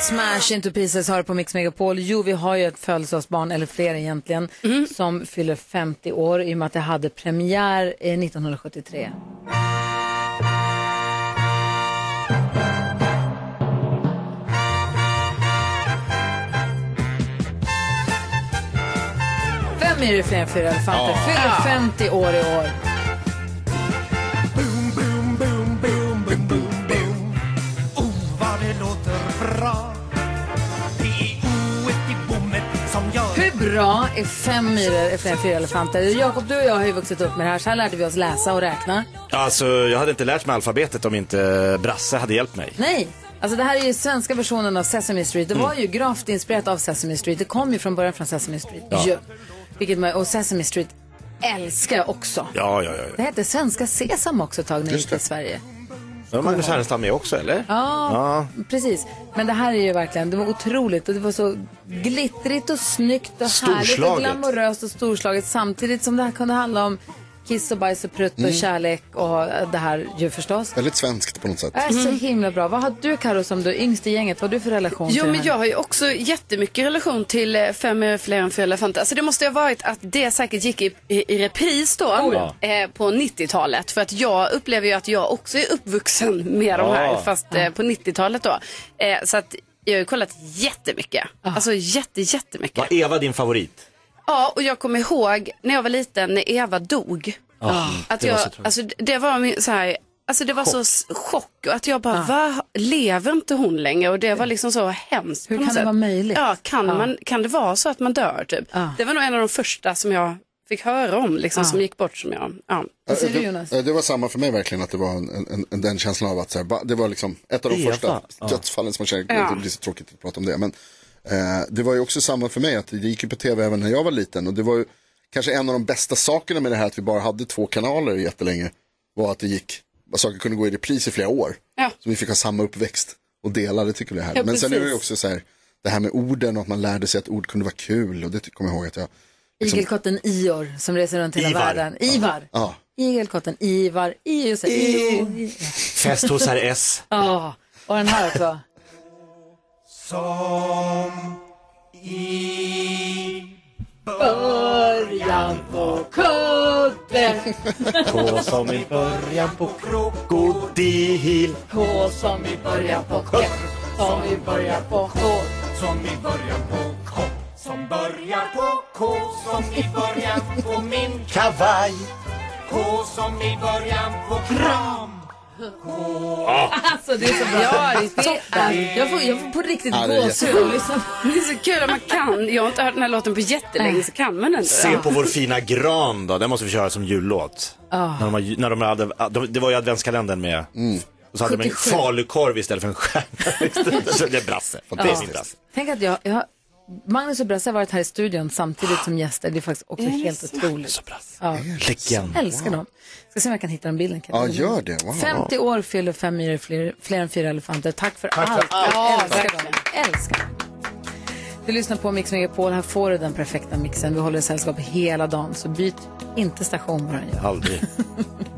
Smash Into Pieces har du på Mix Megapol. Jo, vi har ju ett födelsedagsbarn, eller fler egentligen, som fyller 50 år i och med att det hade premiär eh, 1973. Vem är det fler än fyra elefanter? Fyller 50 år i år. Bra är fem myror är fler än fyra elefanter? Jakob, du och jag har ju vuxit upp med det här. Så här lärde vi oss läsa och räkna. Alltså, jag hade inte lärt mig alfabetet om inte Brasse hade hjälpt mig. Nej, alltså det här är ju svenska versionen av Sesame Street. Det var ju gravt inspirerat av Sesame Street. Det kom ju från början från Sesame Street. Ja. Ju. Vilket man, och Sesame Street älskar jag också. Ja, ja, ja. Det hette Svenska Sesam också ett tag när det gick till. Sverige. Ja. Magnus Härenstam med också, eller? Ja, Ja. precis. Men det här är ju verkligen, det var otroligt och det var så glittrigt och snyggt och härligt och glamoröst och storslaget samtidigt som det här kunde handla om kiss och bajs och prutt och Mm. kärlek och eh, det här ju förstås. Väldigt svenskt på något sätt. Det är så himla bra. Vad har du Karo som du är yngst i gänget? Vad har du för relation Jo, till men det jag här? har ju också jättemycket relation till eh, Fem är fler än fyra elefanter. Alltså det måste ju ha varit att det säkert gick i, i, i repris då Oh, eh, på 90-talet. För att jag upplever ju att jag också är uppvuxen med de här, Ja. fast eh, på 90-talet då. Eh, så att jag har ju kollat jättemycket. Alltså jätte, jättemycket. Var Eva din favorit? Ja, och jag kommer ihåg när jag var liten när Eva dog. Ja, att det jag, var så alltså, det var min, så här, alltså det var så s- chock. Och att jag bara, va, lever inte hon längre? Och det var liksom så hemskt. Hur kan det sätt. vara möjligt? Ja, kan, Ja. Man, kan det vara så att man dör typ? Det var nog en av de första som jag fick höra om, liksom, Ja. som gick bort som jag, ja. Vad säger du det, Jonas? eh, det var samma för mig verkligen, att det var en, en, en, den känslan av att så här, det var liksom ett av de Eva, första ja. dödsfallen som man känner, Ja. det blir så tråkigt att prata om det. Men eh, det var ju också samma för mig, att det gick ju på tv även när jag var liten. Och det var ju kanske en av de bästa sakerna med det här att vi bara hade två kanaler jättelänge. Var att det gick, att saker kunde gå i repris i flera år. Ja. Så vi fick ha samma uppväxt och dela, det tycker vi är härligt. Ja, Men sen är det ju också så här, det här med orden och att man lärde sig att ord kunde vara kul. Och det kommer jag ihåg att jag, liksom, Igelkotten Ior som reser runt hela Ivar. världen. Ivar. ja. Igelkotten Ivar. Ior. Fest hos herr S. Ja, och den här också. Som i Början på kudden. K som i början på krokodil. K som i början på K. Som i början på K. som i början på K som börjar på K som i början på min Kavaj. K som i början på kram Alltså det är så bra. Ja, det är, jag, får, jag får på riktigt Ja, gåshud. Liksom. Det är så kul att man kan, jag har inte hört den här låten på jättelänge så kan man ändå. Se på vår fina gran då, den måste vi köra som jullåt. När de, har- när de hade, de- det var ju adventskalendern med, och så hade de en 77. falukorv istället för en stjärna. Så det är Brasse, det är min Brasse. Tänk att jag, jag, Magnus och Brasse har varit här i studion samtidigt som gäster. Det är faktiskt också helt otroligt. Ja. Legend. Älskar dem. Ska se om jag kan hitta den bilden. Kan ja, gör det. Wow. 50 år fyller fem myror fler, fler än fyra elefanter. Tack för allt. allt. Jag älskar dem. Älskar. Du lyssnar på Mix Megapol. Här får du den perfekta mixen. Vi håller sällskap hela dagen, så byt inte station bara. Aldrig.